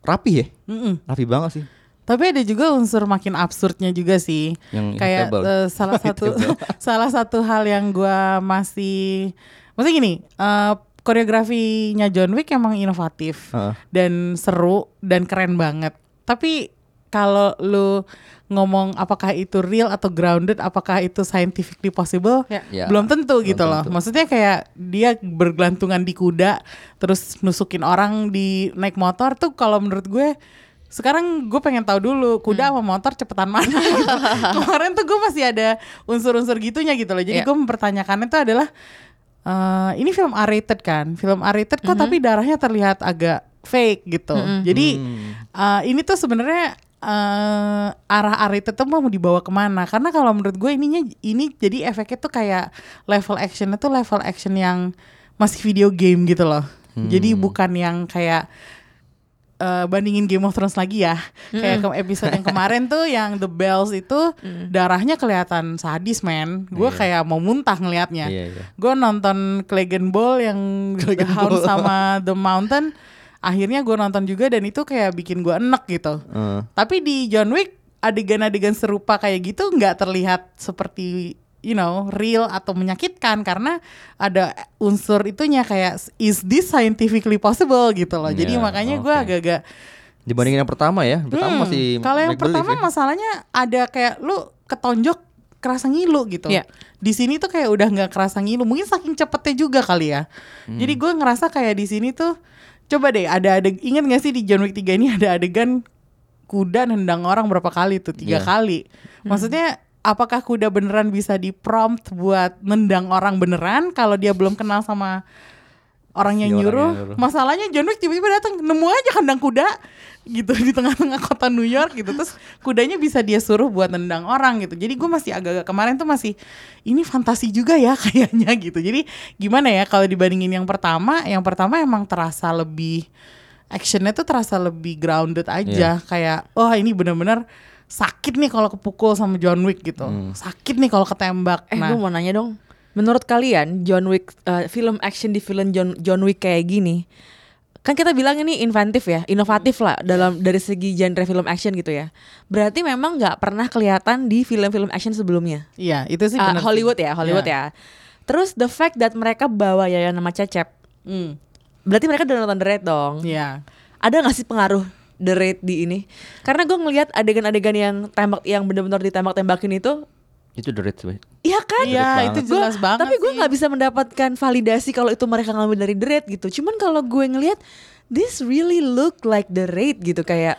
rapi ya. Mm-mm. rapi banget sih Tapi ada juga unsur makin absurdnya juga sih. Yang Kayak eh, salah (laughs) satu (laughs) salah satu hal yang gua masih maksudnya gini, eh, koreografinya John Wick emang inovatif Heeh. dan seru dan keren banget. Tapi kalau lu ngomong apakah itu real atau grounded, apakah itu scientifically possible, Ya. Ya, belum tentu belum gitu loh. tentu. Maksudnya kayak dia bergelantungan di kuda, terus nusukin orang di naik motor tuh kalau menurut gue sekarang gue pengen tahu dulu kuda Hmm. sama motor cepetan mana gitu. (laughs) Kemarin tuh gue masih ada unsur-unsur gitunya gitu loh. Jadi Iya. gue mempertanyakan itu adalah eh, ini film R-rated kan, film R-rated kok Mhm. tapi darahnya terlihat agak fake gitu. Jadi Hmm. eh, ini tuh sebenarnya eh arah itu tuh mau dibawa ke mana karena kalau menurut gue ininya ini jadi efeknya tuh kayak level actionnya tuh level action yang masih video game gitu loh jadi bukan yang kayak eh, bandingin Game of Thrones lagi ya. Kayak ke episode yang kemarin tuh yang The Bells itu darahnya kelihatan sadis men. Gue kayak mau muntah ngelihatnya Iya, iya. gue nonton Clegane Ball yang (laughs) The Hound sama The Mountain akhirnya gue nonton juga dan itu kayak bikin gue enek gitu. Eh, tapi di John Wick adegan-adegan serupa kayak gitu nggak terlihat seperti you know real atau menyakitkan karena ada unsur itunya kayak is this scientifically possible gitu loh jadi Ya, makanya gue oke. agak-agak dibandingin yang pertama ya, pertama Hmm, masih kalau yang pertama ya. masalahnya ada kayak lu ketonjok kerasa ngilu gitu. Iya. Di sini tuh kayak udah nggak kerasa ngilu. Mungkin saking cepetnya juga kali ya. Hmm. Jadi gue ngerasa kayak di sini tuh coba deh ada ada ingat gak sih di John Wick 3 ini ada adegan kuda nendang orang berapa kali tuh tiga Iya. kali. Maksudnya apakah kuda beneran bisa diprompt buat nendang orang beneran kalau dia belum kenal sama orang yang Si orang nyuruh? yang nyuruh. Masalahnya John Wick tiba-tiba datang nemu aja kandang kuda gitu di tengah-tengah kota New York gitu terus kudanya bisa dia suruh buat nendang orang gitu jadi gue masih agak-agak kemarin tuh masih ini fantasi juga ya (laughs) kayaknya gitu jadi gimana ya kalau dibandingin yang pertama yang pertama emang terasa lebih actionnya tuh terasa lebih grounded aja Iya. kayak oh ini bener-bener sakit nih kalau kepukul sama John Wick gitu sakit nih kalau ketembak Eh, nah gue mau nanya dong. Menurut kalian John Wick eh, film action di film John John Wick kayak gini, kan kita bilang ini inventif ya, inovatif lah dalam dari segi genre film action gitu ya. Berarti memang nggak pernah kelihatan di film-film action sebelumnya. iya itu sih sih. Hollywood ya, Hollywood Iya. ya. Terus the fact that mereka bawa Yayan nama Cecep, Hmm, berarti mereka udah nonton The Raid dong. iya Ada nggak sih pengaruh The Raid di ini? Karena gue ngelihat adegan-adegan yang tembak yang benar-benar ditembak-tembakin itu Itu the red sebenarnya. Iya kan? Iya, banget. itu jelas Gua- banget Tapi gue sih. nggak bisa mendapatkan validasi kalau itu mereka ngambil dari The Raid gitu. Cuman kalau gue ngelihat this really look like The Raid gitu kayak.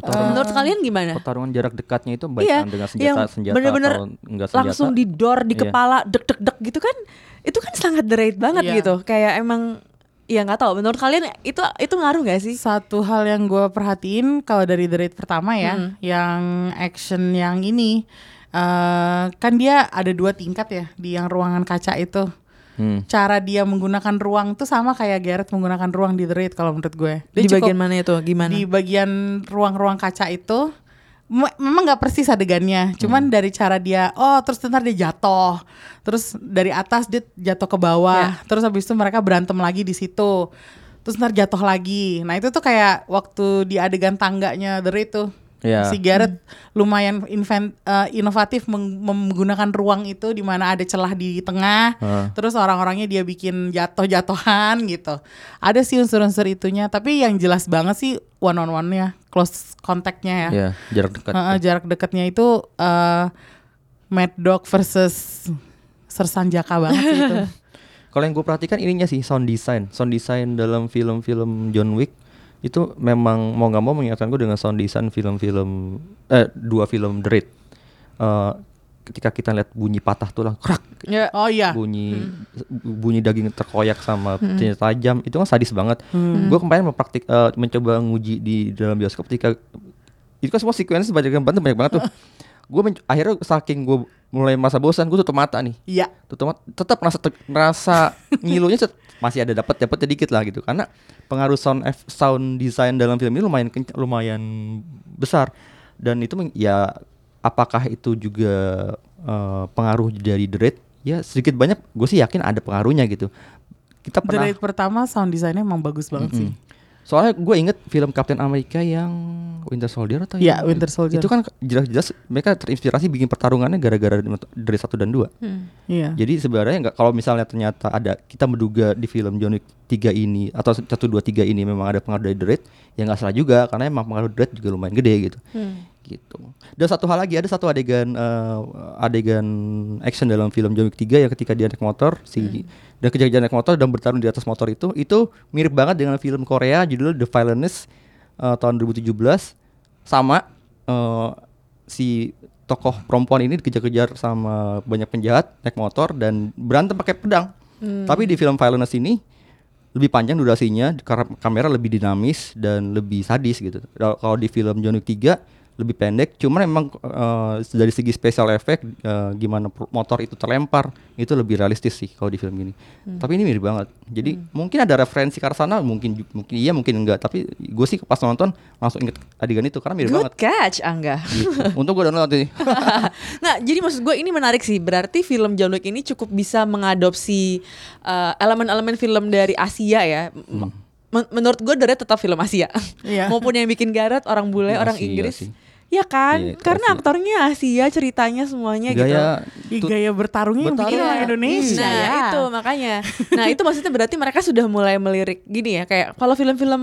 menurut kalian gimana? Pertarungan jarak dekatnya itu baik Iya, dengan yang senjata senjata bener-bener atau enggak senjata. langsung di door di Iya. kepala dek dek dek gitu kan? Itu kan sangat The Raid banget Iya. gitu. Kayak emang ya nggak tahu. Menurut kalian itu itu ngaruh gak sih? Satu hal yang gue perhatiin kalau dari The Raid pertama ya, yang action yang ini, eh kan dia ada dua tingkat ya di yang ruangan kaca itu. Hmm. Cara dia menggunakan ruang tuh sama kayak Garrett menggunakan ruang di The Raid kalau menurut gue. Dia di cukup- bagian mana itu? Gimana? Di bagian ruang-ruang kaca itu memang nggak persis adegannya, cuman Hmm. dari cara dia, oh terus ntar dia jatuh, terus dari atas dia jatuh ke bawah, Ya. terus habis itu mereka berantem lagi di situ, terus ntar jatuh lagi. Nah itu tuh kayak waktu di adegan tangganya The Raid Iya. Si Garrett lumayan invent, eh, inovatif meng- menggunakan ruang itu di mana ada celah di tengah, Heeh. terus orang-orangnya dia bikin jatuh-jatuhan gitu. Ada sih unsur-unsur itunya, tapi yang jelas banget sih one on one-nya, close contact-nya ya. Iya, jarak dekat. Heeh, jarak dekatnya itu eh Mad Dog versus Sersan Jaka banget sih itu. (laughs) Kalau yang gue perhatikan ininya sih sound design. Sound design dalam film-film John Wick itu memang mau nggak mau mengingatkan gue dengan sound design film-film eh dua film The Raid. Eh, ketika kita lihat bunyi patah tulang, krak, Ya. Oh iya. bunyi bunyi daging terkoyak sama senjata tajam itu kan sadis banget. Gue kemarin mempraktik eh, mencoba nguji di dalam bioskop ketika itu kan semua sequence banyak banget banyak banget tuh. (laughs) gue akhirnya saking gue mulai masa bosan gue tutup mata nih. Iya. tutup mata tetap merasa te- merasa ngilunya masih ada dapat dapat sedikit lah gitu. Karena pengaruh sound eff- sound design dalam film ini lumayan kenc- lumayan besar. Dan itu ya apakah itu juga eh, pengaruh dari The Raid? Ya sedikit banyak gue sih yakin ada pengaruhnya gitu. Kita The pernah Raid pertama sound desainnya emang bagus banget sih. Soalnya gue inget film Captain America yang Winter Soldier atau Iya, yang- Winter Soldier. itu kan jelas-jelas mereka terinspirasi bikin pertarungannya gara-gara dari satu dan dua Iya. Jadi sebenarnya nggak kalau misalnya ternyata ada kita menduga di film John Wick 3 ini atau 1 2 3 ini memang ada pengaruh dari The Raid, ya nggak salah juga karena emang pengaruh The Raid juga lumayan gede gitu. Gitu. Dan satu hal lagi ada satu adegan eh, adegan action dalam film John Wick 3 yang ketika dia naik motor si dan kejar-kejar naik motor dan bertarung di atas motor itu itu mirip banget dengan film Korea judulnya The Violinist eh, tahun 2017 sama eh, si tokoh perempuan ini dikejar-kejar sama banyak penjahat naik motor dan berantem pakai pedang. Tapi di film Violence ini lebih panjang durasinya karena kamera lebih dinamis dan lebih sadis gitu. Kalau kalau di film John Wick 3 lebih pendek. Cuman emang eh, dari segi special effect eh, gimana motor itu terlempar itu lebih realistis sih kalau di film ini. Tapi ini mirip banget. Jadi mungkin ada referensi ke arah sana, mungkin mungkin iya mungkin enggak. Tapi gue sih pas nonton langsung inget adegan itu karena mirip Good banget. catch Angga. Gitu. (laughs) Untung gue nonton sih. (laughs) nah, jadi maksud gue ini menarik sih. Berarti film John Wick ini cukup bisa mengadopsi uh, elemen-elemen film dari Asia ya. Hmm. Men- menurut gue dari tetap film Asia. Iya. (laughs) Maupun yang bikin Gareth orang bule, Iya orang iya Inggris. sih. Ya kan? Iya, Karena Asia. aktornya Asia, ceritanya semuanya gitu. Gaya tut- gaya bertarungnya yang bikin Bertarung. orang Indonesia Nah ya. itu makanya Nah itu maksudnya berarti mereka sudah mulai melirik gini ya Kayak kalau film-film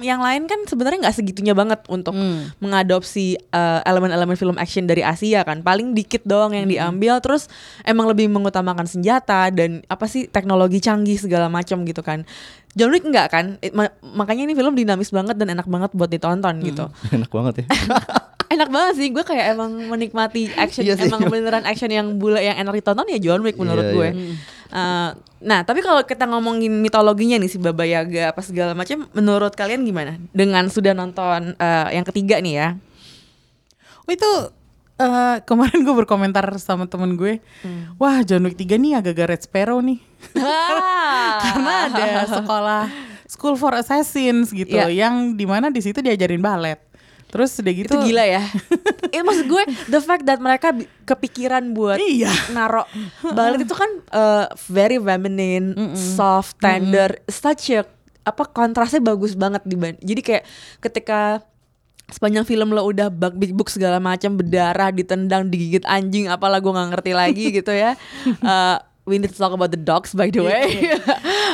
yang lain kan sebenarnya nggak segitunya banget Untuk Hmm. mengadopsi uh, elemen-elemen film action dari Asia kan Paling dikit doang yang diambil Terus emang lebih mengutamakan senjata Dan apa sih teknologi canggih segala macam gitu kan John Wick enggak kan It- ma- Makanya ini film dinamis banget dan enak banget buat ditonton gitu (laughs) enak banget ya. (laughs) Enak banget sih gue kayak emang menikmati action Iya sih. Emang beneran action yang bule yang enak ditonton ya John Wick menurut Iya, gue iya. Uh, nah, tapi kalau kita ngomongin mitologinya nih si Baba Yaga apa segala macam, menurut kalian gimana? Dengan sudah nonton uh, yang ketiga nih ya. Oh, itu eh, kemarin gue berkomentar sama temen gue, wah John Wick 3 nih agak-agak Red Sparrow nih. (laughs) Karena ada sekolah School for Assassins gitu, Iya. yang di mana di situ diajarin balet. Terus udah gitu, itu gila ya. (laughs) Itu maksud gue the fact that mereka kepikiran buat Iya. naro (laughs) balet itu kan uh, very feminine, soft, tender, such a apa kontrasnya bagus banget di jadi kayak ketika sepanjang film lo udah bug big book segala macam berdarah ditendang digigit anjing apalah gue nggak ngerti lagi (laughs) gitu ya Uh, we need to talk about the dogs by the way. (laughs)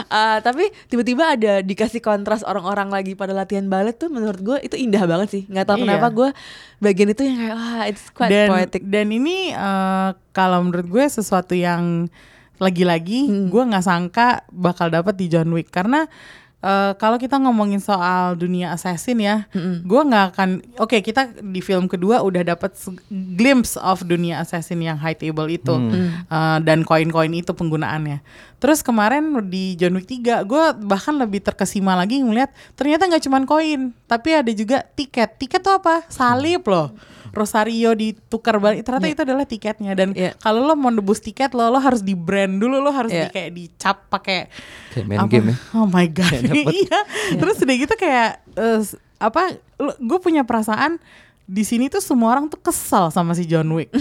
Uh, tapi tiba-tiba ada dikasih kontras orang-orang lagi pada latihan balet tuh menurut gue itu indah banget sih. Nggak tahu Iya. kenapa gue bagian itu yang kayak wah it's quite dan poetic. dan ini eh, kalau menurut gue sesuatu yang lagi-lagi Hmm. gue nggak sangka bakal dapat di John Wick. Karena eh, kalau kita ngomongin soal dunia assassin ya, gue nggak akan. Oke, kita di film kedua udah dapat se- glimpse of dunia assassin yang high table itu Eh, dan koin-koin itu penggunaannya. Terus kemarin di John Wick 3 gue bahkan lebih terkesima lagi ngeliat ternyata nggak cuman koin, tapi ada juga tiket. Tiket tuh apa? Salib loh. Rosario ditukar balik ternyata itu adalah tiketnya dan Iya. kalau lo mau nebus tiket lo lo harus di brand dulu lo harus Iya. di kayak dicap pakai Kayak main apa? game ya. Oh my (laughs) god. (laughs) iya. Terus udah gitu kayak s- apa gue punya perasaan di sini tuh semua orang tuh kesel sama si John Wick. (laughs)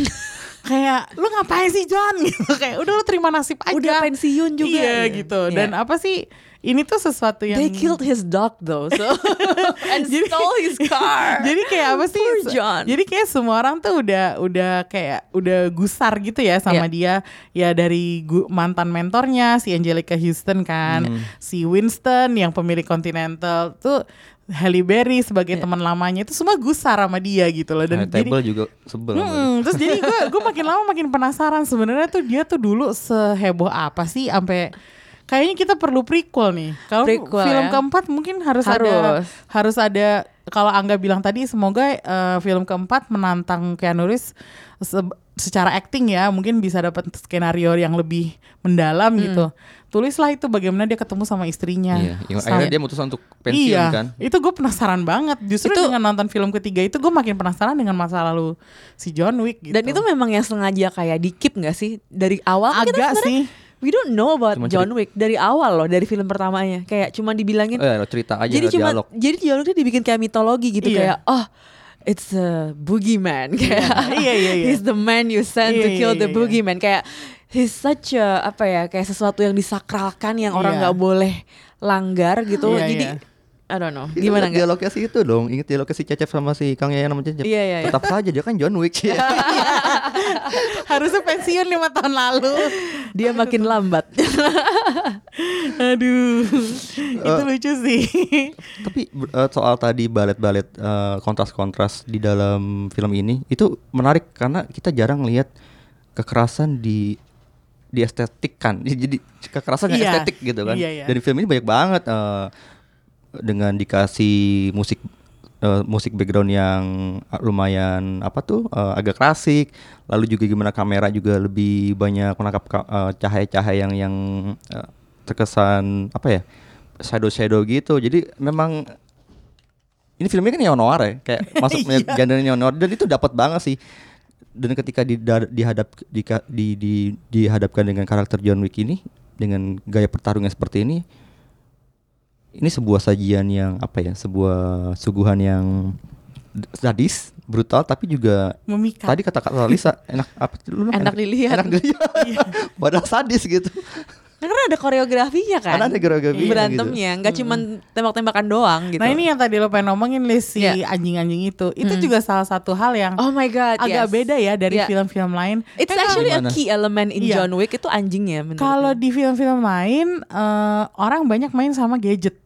kayak lu ngapain sih John gitu kayak udah lu terima nasib aja. Udah pensiun juga. Iya gitu. Dan Iya. apa sih ini tuh sesuatu yang They killed his dog though, so (laughs) and stole his car. (laughs) jadi kayak apa sih? Poor John. Jadi kayak semua orang tuh udah udah kayak udah gusar gitu ya sama dia. Ya dari gu- mantan mentornya si Angelica Houston kan, Hmm. si Winston yang pemilik Continental tuh Halle Berry sebagai Iya. teman lamanya itu semua gusar sama dia gitu loh dan High jadi table juga sebel. sama dia. Mm, terus jadi gue gue makin lama makin penasaran sebenarnya tuh dia tuh dulu seheboh apa sih sampai kayaknya kita perlu prequel nih. Kalau film ya. keempat mungkin harus, ada Harus. harus ada kalau Angga bilang tadi semoga eh, film keempat menantang Keanu Reeves se- secara acting ya mungkin bisa dapat skenario yang lebih mendalam gitu. Tulislah itu bagaimana dia ketemu sama istrinya. Iya, yang Sama- akhirnya dia mutusin untuk pensiun iya, kan. itu gue penasaran banget. Justru Itu- dengan nonton film ketiga itu gue makin penasaran dengan masa lalu si John Wick. Gitu. Dan itu memang yang sengaja kayak di keep gak sih dari awal? kita agak sih. We don't know about Cuma John Wick dari awal loh dari film pertamanya kayak cuma dibilangin Eh, cerita aja jadi cuma dialog. jadi John Wick tuh dibikin kayak mitologi gitu Iya. kayak oh it's a boogeyman kayak Iya, iya, iya. (laughs) he's the man you sent to Iya, kill iya, the iya. boogeyman kayak he's such a apa ya kayak sesuatu yang disakralkan yang orang Iya. nggak boleh langgar gitu Iya, jadi iya. I don't know Kita gimana dialognya sih itu dong. Ingat dialognya si Cecep sama si Kang Yayan sama Cecep. Iya, iya, iya. Tetap saja dia kan John Wick. (laughs) Harusnya pensiun lima tahun lalu. dia makin lambat (laughs) Aduh, itu lucu sih. Tapi eh, soal tadi balet-balet eh, kontras-kontras di dalam film ini itu menarik karena kita jarang lihat kekerasan di di estetik kan. (laughs) Jadi kekerasan yang Iya. estetik gitu kan. Iya, iya. Dan di film ini banyak banget eh, dengan dikasih musik eh, musik background yang lumayan apa tuh eh, agak klasik. Lalu juga gimana kamera juga lebih banyak menangkap ka- eh, cahaya-cahaya yang yang eh, terkesan apa ya? shadow shadow gitu. Jadi memang ini filmnya kan neo noir ya, kayak (laughs) masuk Iya. genre neo noir dan itu dapat banget sih. Dan ketika di, dihadap di, di, di, dihadapkan dengan karakter John Wick ini dengan gaya pertarungan seperti ini, ini sebuah sajian yang apa ya, sebuah suguhan yang sadis, brutal tapi juga Memikat. tadi kata-kata Lisa enak apa lu bilang Enak dilihat. enak dilihat (laughs) padahal sadis gitu Karena ada koreografinya kan. Karena ada koreografinya Berantemnya, nggak cuman tembak-tembakan doang gitu. Nah ini yang tadi lo pengen ngomongin Liz, si Iya. anjing-anjing itu, itu juga salah satu hal yang Oh my god, agak yes. beda ya dari Yeah. film-film lain. It's Kan actually a Gimana? key element in Iya. John Wick itu anjingnya kalau di film-film lain eh, orang banyak main sama gadget,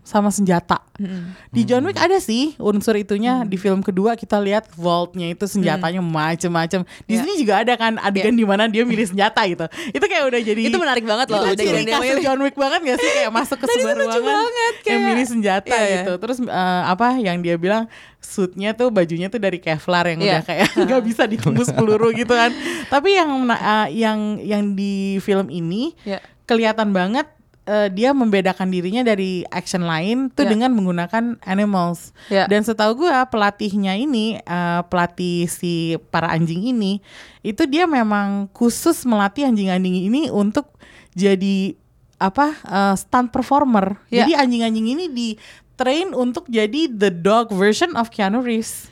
Sama senjata. Mm-mm. Di John Wick ada sih unsur itunya. Hmm. Di film kedua kita lihat vaultnya itu senjatanya macem-macem. Di Iya. sini juga ada kan adegan di mana dia milih senjata gitu. Itu kayak udah jadi Itu menarik banget loh Itu ciri khas milih. John Wick banget gak sih kayak masuk ke Tadi sebuah ruangan banget, yang kayak- milih senjata Iya, iya. gitu. Terus eh, apa yang dia bilang suitnya tuh bajunya tuh dari Kevlar yang Iya. udah kayak (laughs) nggak bisa ditembus peluru gitu kan. Tapi yang eh, yang yang di film ini Iya. kelihatan banget eh, dia membedakan dirinya dari action lain tuh Ya. dengan menggunakan animals. Ya. Dan setahu gua pelatihnya ini eh, pelatih si para anjing ini itu dia memang khusus melatih anjing-anjing ini untuk jadi apa eh, stunt performer. Ya. Jadi anjing-anjing ini di train untuk jadi the dog version of Keanu Reeves.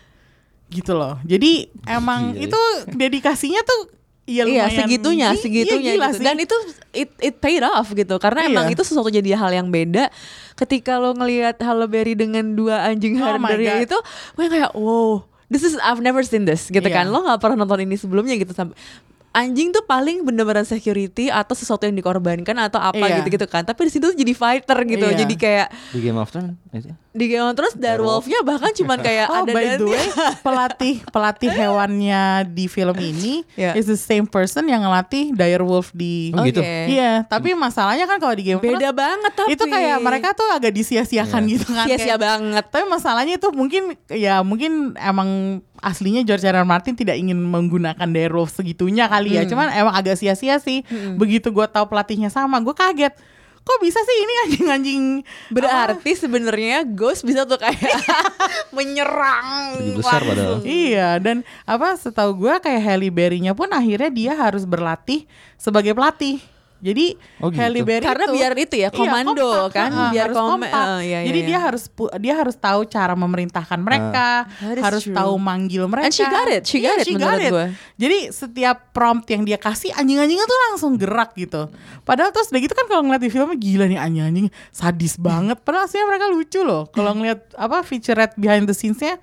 Gitu loh. Jadi emang Gila ya. itu dedikasinya tuh ya Iya lumayan segitunya, gi- segitunya iya, gitu. sih. Dan itu it it paid off gitu. Karena Iya. emang itu sesuatu jadi hal yang beda. Ketika lo ngelihat Halle Berry dengan dua anjing Oh my hardernya God. itu, gue kayak wow, this is I've never seen this gitu kan. Iya. Lo nggak pernah nonton ini sebelumnya gitu sampai anjing tuh paling bener-bener security atau sesuatu yang dikorbankan atau apa Iya. gitu-gitu kan. Tapi di situ jadi fighter gitu. Iya. Jadi kayak di Game of Thrones di Game of Thrones Direwolf-nya bahkan cuman kayak Oh ada by the dan- way pelatih pelatih hewannya di film ini Iya. is the same person yang ngelatih direwolf di Oh, gitu? Oke. Iya tapi masalahnya kan kalau di Game of Beda Thrones banget tapi itu kayak mereka tuh agak disia-siakan Iya. gitu kan sia-sia kayak- banget. tapi masalahnya itu mungkin ya mungkin emang aslinya George R. R. Martin tidak ingin menggunakan direwolf segitunya kali ya. Hmm. cuman emang agak sia-sia sih. Begitu gue tahu pelatihnya sama gue kaget. Kok bisa sih ini anjing-anjing? Berarti sebenarnya Ghost bisa tuh kayak (laughs) menyerang besar padahal. Iya dan apa setahu gua kayak Halle Berry-nya pun akhirnya dia harus berlatih sebagai pelatih. Jadi Oh, gitu. Halle Berry Karena itu- biar itu ya, Iya, komando kompak, kan, ah, biar harus kom- kompak. eh, iya, iya, Jadi iya. dia harus pu- dia harus tahu cara memerintahkan mereka, is harus true. tahu manggil mereka. And she got it, she got Iya, it menurut gue. Jadi setiap prompt yang dia kasih anjing-anjingnya tuh langsung gerak gitu. Padahal terus udah gitu kan kalau ngeliat di filmnya gila nih anjing-anjing sadis banget. Padahal aslinya mereka lucu loh. Kalau ngeliat apa featurette behind the scenes-nya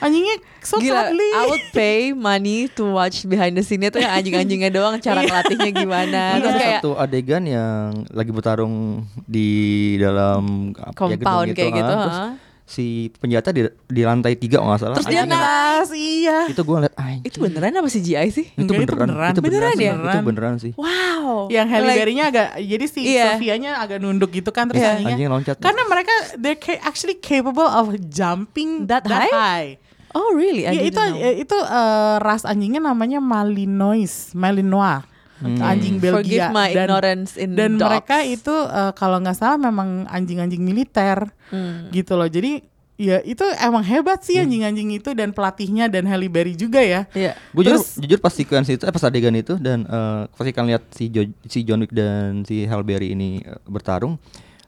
anjingnya so Gila, cuddly. I would pay money to watch behind the scene-nya tuh yang anjing-anjingnya doang cara ngelatihnya gimana. Ada Terus kayak satu adegan yang lagi bertarung di dalam apa ya, Compound gedung kayak gitu, ah. Terus ha. si penjata di, di lantai tiga nggak salah. Terus dia Atas, iya. itu gue ngeliat anjing. itu beneran apa CGI sih? itu Enggak, itu beneran, beneran. itu beneran, Beneran sih. ya? itu beneran sih. Wow. Yang Halle Like- agak jadi si Iya. Sofianya agak nunduk gitu kan terus Iya. anjingnya. Anjingnya loncat. Karena mereka they're actually capable of jumping That high? Oh really? I Iya didn't itu know. itu eh, ras anjingnya namanya Malinois, Malinois. Anjing Belgia Forgive my dan ignorance in dan dogs. mereka itu eh, kalau nggak salah memang anjing-anjing militer Hmm. gitu loh. Jadi ya itu emang hebat sih anjing-anjing itu dan pelatihnya dan Halle Berry juga ya. Iya. Gue jujur, jujur pas sequence itu, eh, pas adegan itu dan eh, pasti kan lihat si Jo- si John Wick dan si Halle Berry ini eh, bertarung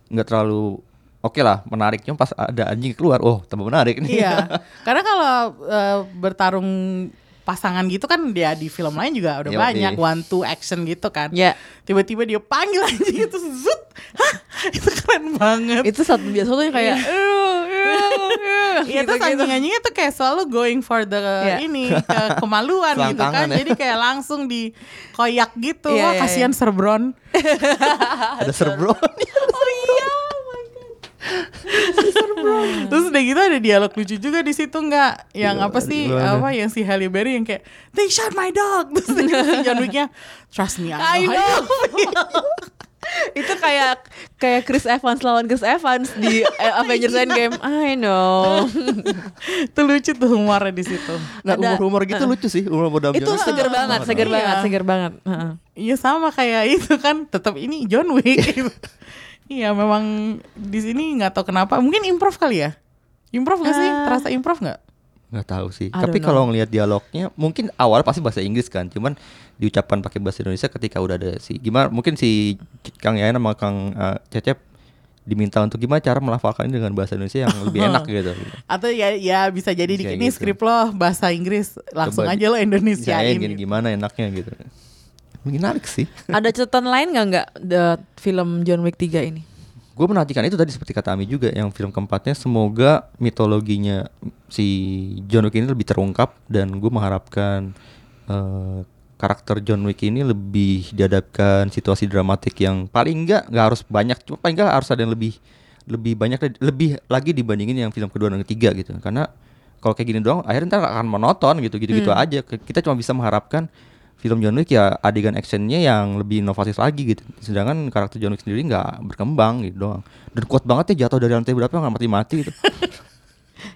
nggak terlalu oke lah menarik cuma pas ada anjing keluar, oh tambah menarik nih. Iya. (laughs) Karena kalau eh, bertarung pasangan gitu kan dia di film lain juga udah Yoi. banyak one two action gitu kan. Ya. Tiba-tiba dia panggil (laughs) anjing itu zut. Hah, itu keren banget. Itu satu biasa tuh kayak "Ew, ew, ew," Iya terus anjing-anjingnya tuh kayak selalu going for the Iya. ini (laughs) ke kemaluan gitu kan. Ya. Jadi kayak langsung di koyak gitu. Iya, Wah iya, kasihan Serbron. ada serbron. Oh iya. (laughs) Terus udah gitu ada dialog lucu juga di situ nggak? Yang apa sih? gimana? Apa yang si Halle Berry yang kayak they shot my dog. Terus si John Wicknya trust me I I know. know. (laughs) itu kayak kayak Chris Evans lawan Chris Evans di eh, Avengers Endgame. I know. (laughs) itu lucu tuh humornya di situ. Nah, Ada- humor-humor gitu lucu sih, humor dalam itu Wick. seger banget, seger Iya. banget, seger banget. Heeh. Iya sama kayak itu kan tetap ini John Wick. Iya memang di sini nggak tahu kenapa mungkin improv kali ya. Improv gak sih? Ah. Terasa improv gak? nggak tahu sih I tapi kalau ngelihat dialognya mungkin awal pasti bahasa Inggris kan cuman diucapkan pakai bahasa Indonesia ketika udah ada si gimana mungkin si Kang Yayan sama Kang eh, Cecep diminta untuk gimana cara melafalkan ini dengan bahasa Indonesia yang lebih (laughs) enak gitu Atau ya ya bisa jadi di Bisa ini gitu. skrip lo bahasa Inggris langsung Coba aja lo Misalnya Indonesiain. gini gimana enaknya gitu menarik sih. (laughs) Ada catatan lain nggak nggak the film John Wick 3 ini? gue menantikan itu tadi seperti kata Ami juga yang film keempatnya semoga mitologinya si John Wick ini lebih terungkap dan gue mengharapkan eh, karakter John Wick ini lebih dihadapkan situasi dramatik yang paling enggak nggak harus banyak cuma paling enggak harus ada yang lebih lebih banyak lebih lagi dibandingin yang film kedua dan ketiga gitu. Karena kalau kayak gini doang akhirnya ntar akan monoton gitu gitu gitu aja. Kita cuma bisa mengharapkan film John Wick ya adegan actionnya yang lebih inovatif lagi gitu sedangkan karakter John Wick sendiri nggak berkembang gitu doang dan kuat banget ya jatuh dari lantai berapa nggak mati mati gitu (laughs)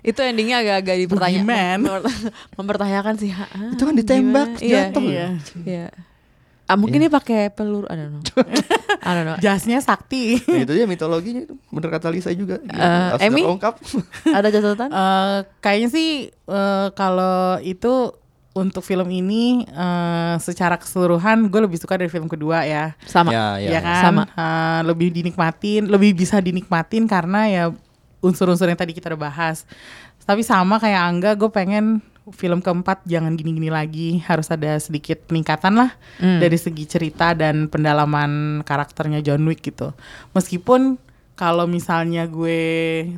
Itu endingnya agak-agak dipertanyakan. (laughs) Mempertanyakan sih. ha, ah, Itu kan ditembak, gimana? Iya, jatuh. Iya. iya. Ah, mungkin dia pakai peluru, I don't know. (laughs) I don't know. Jasnya sakti. Ya, itu dia mitologinya itu bener kata Lisa juga Gitu. Eh, Harus Emmy? terungkap. Ada catatan? Eh, kayaknya sih eh, kalau itu untuk film ini eh, secara keseluruhan gue lebih suka dari film kedua ya. Sama. ya, ya. ya kan Sama. Eh, lebih dinikmatin lebih bisa dinikmatin karena ya unsur-unsur yang tadi kita udah bahas tapi sama kayak Angga gue pengen film keempat jangan gini-gini lagi harus ada sedikit peningkatan lah Hmm. dari segi cerita dan pendalaman karakternya John Wick gitu meskipun kalau misalnya gue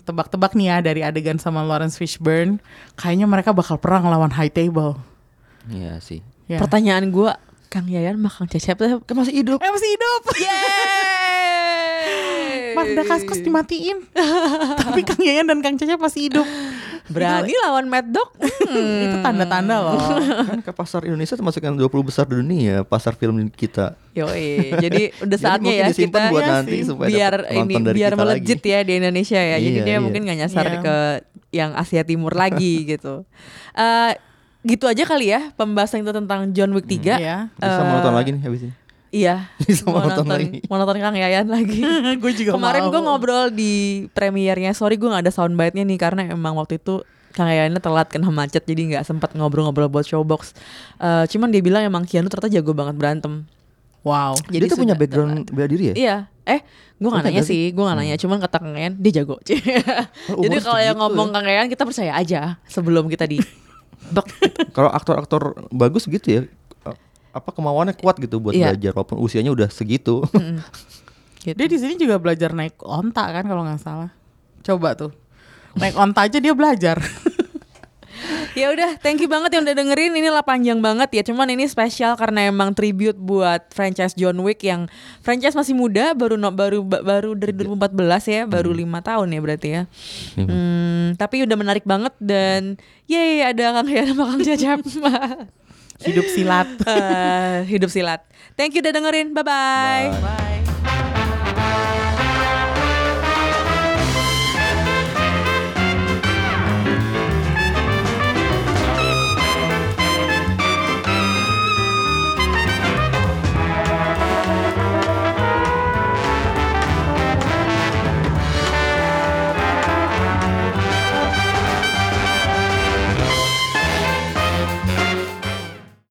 tebak-tebak nih ya dari adegan sama Lawrence Fishburne kayaknya mereka bakal perang lawan High Table Iya sih ya. Pertanyaan gua, Kang Yayan sama Kang Cecep kan masih hidup Eh, masih hidup (laughs) Yeay! Magda Kaskus dimatiin (laughs) Tapi Kang Yayan dan Kang Cecep masih hidup Berani lawan Mad Dog? Hmm. (laughs) Itu tanda-tanda loh kan ke pasar Indonesia termasuk yang 20 besar di dunia pasar film kita Yoi, jadi udah Jadi saatnya mungkin ya kita buat Iya nanti sih. supaya biar dapat ini biar kita melejit lagi. ya di Indonesia ya. Jadi Iya, dia iya. mungkin nggak nyasar Iya. ke yang Asia Timur lagi gitu. Eh gitu aja kali ya pembahasan kita tentang John Wick 3. Iya bisa mau nonton lagi nih habis ini Iya. (laughs) Bisa mau nonton nonton, lagi. mau nonton Kang Yayan lagi. (laughs) Gue juga Kemarin gue ngobrol di premiernya. Sorry gue nggak ada soundbite-nya nih karena emang waktu itu Kang Yayannya telat kena macet jadi nggak sempat ngobrol-ngobrol buat showbox. Eh cuman dia bilang emang Keanu ternyata jago banget berantem. Wow Jadi dia tuh punya background bela diri ya Iya. Eh, gue gak nanya gak sih? gue gak nanya. Cuman kata Kang Yayan, dia jago. (laughs) Oh, Jadi kalau yang segitu ngomong ya. Kang Yayan, kita percaya aja sebelum kita di. (laughs) kalau aktor-aktor bagus gitu ya apa kemauannya kuat gitu buat Iya. belajar walaupun usianya udah segitu. (laughs) Gitu. Dia di sini juga belajar naik onta kan kalau nggak salah. Coba tuh. Naik onta aja dia belajar (laughs) ya udah, thank you banget yang udah dengerin. Ini lah panjang banget ya. Cuman ini spesial karena emang tribute buat franchise John Wick yang franchise masih muda, baru no, baru ba- baru dari 2014 ya, baru lima tahun ya berarti ya. Hmm, tapi udah menarik banget dan yeay ada Kang Yayan sama Kang Cecep. (laughs) Hidup silat (laughs) Eh, hidup silat. Thank you udah dengerin. Bye-bye. Bye. Bye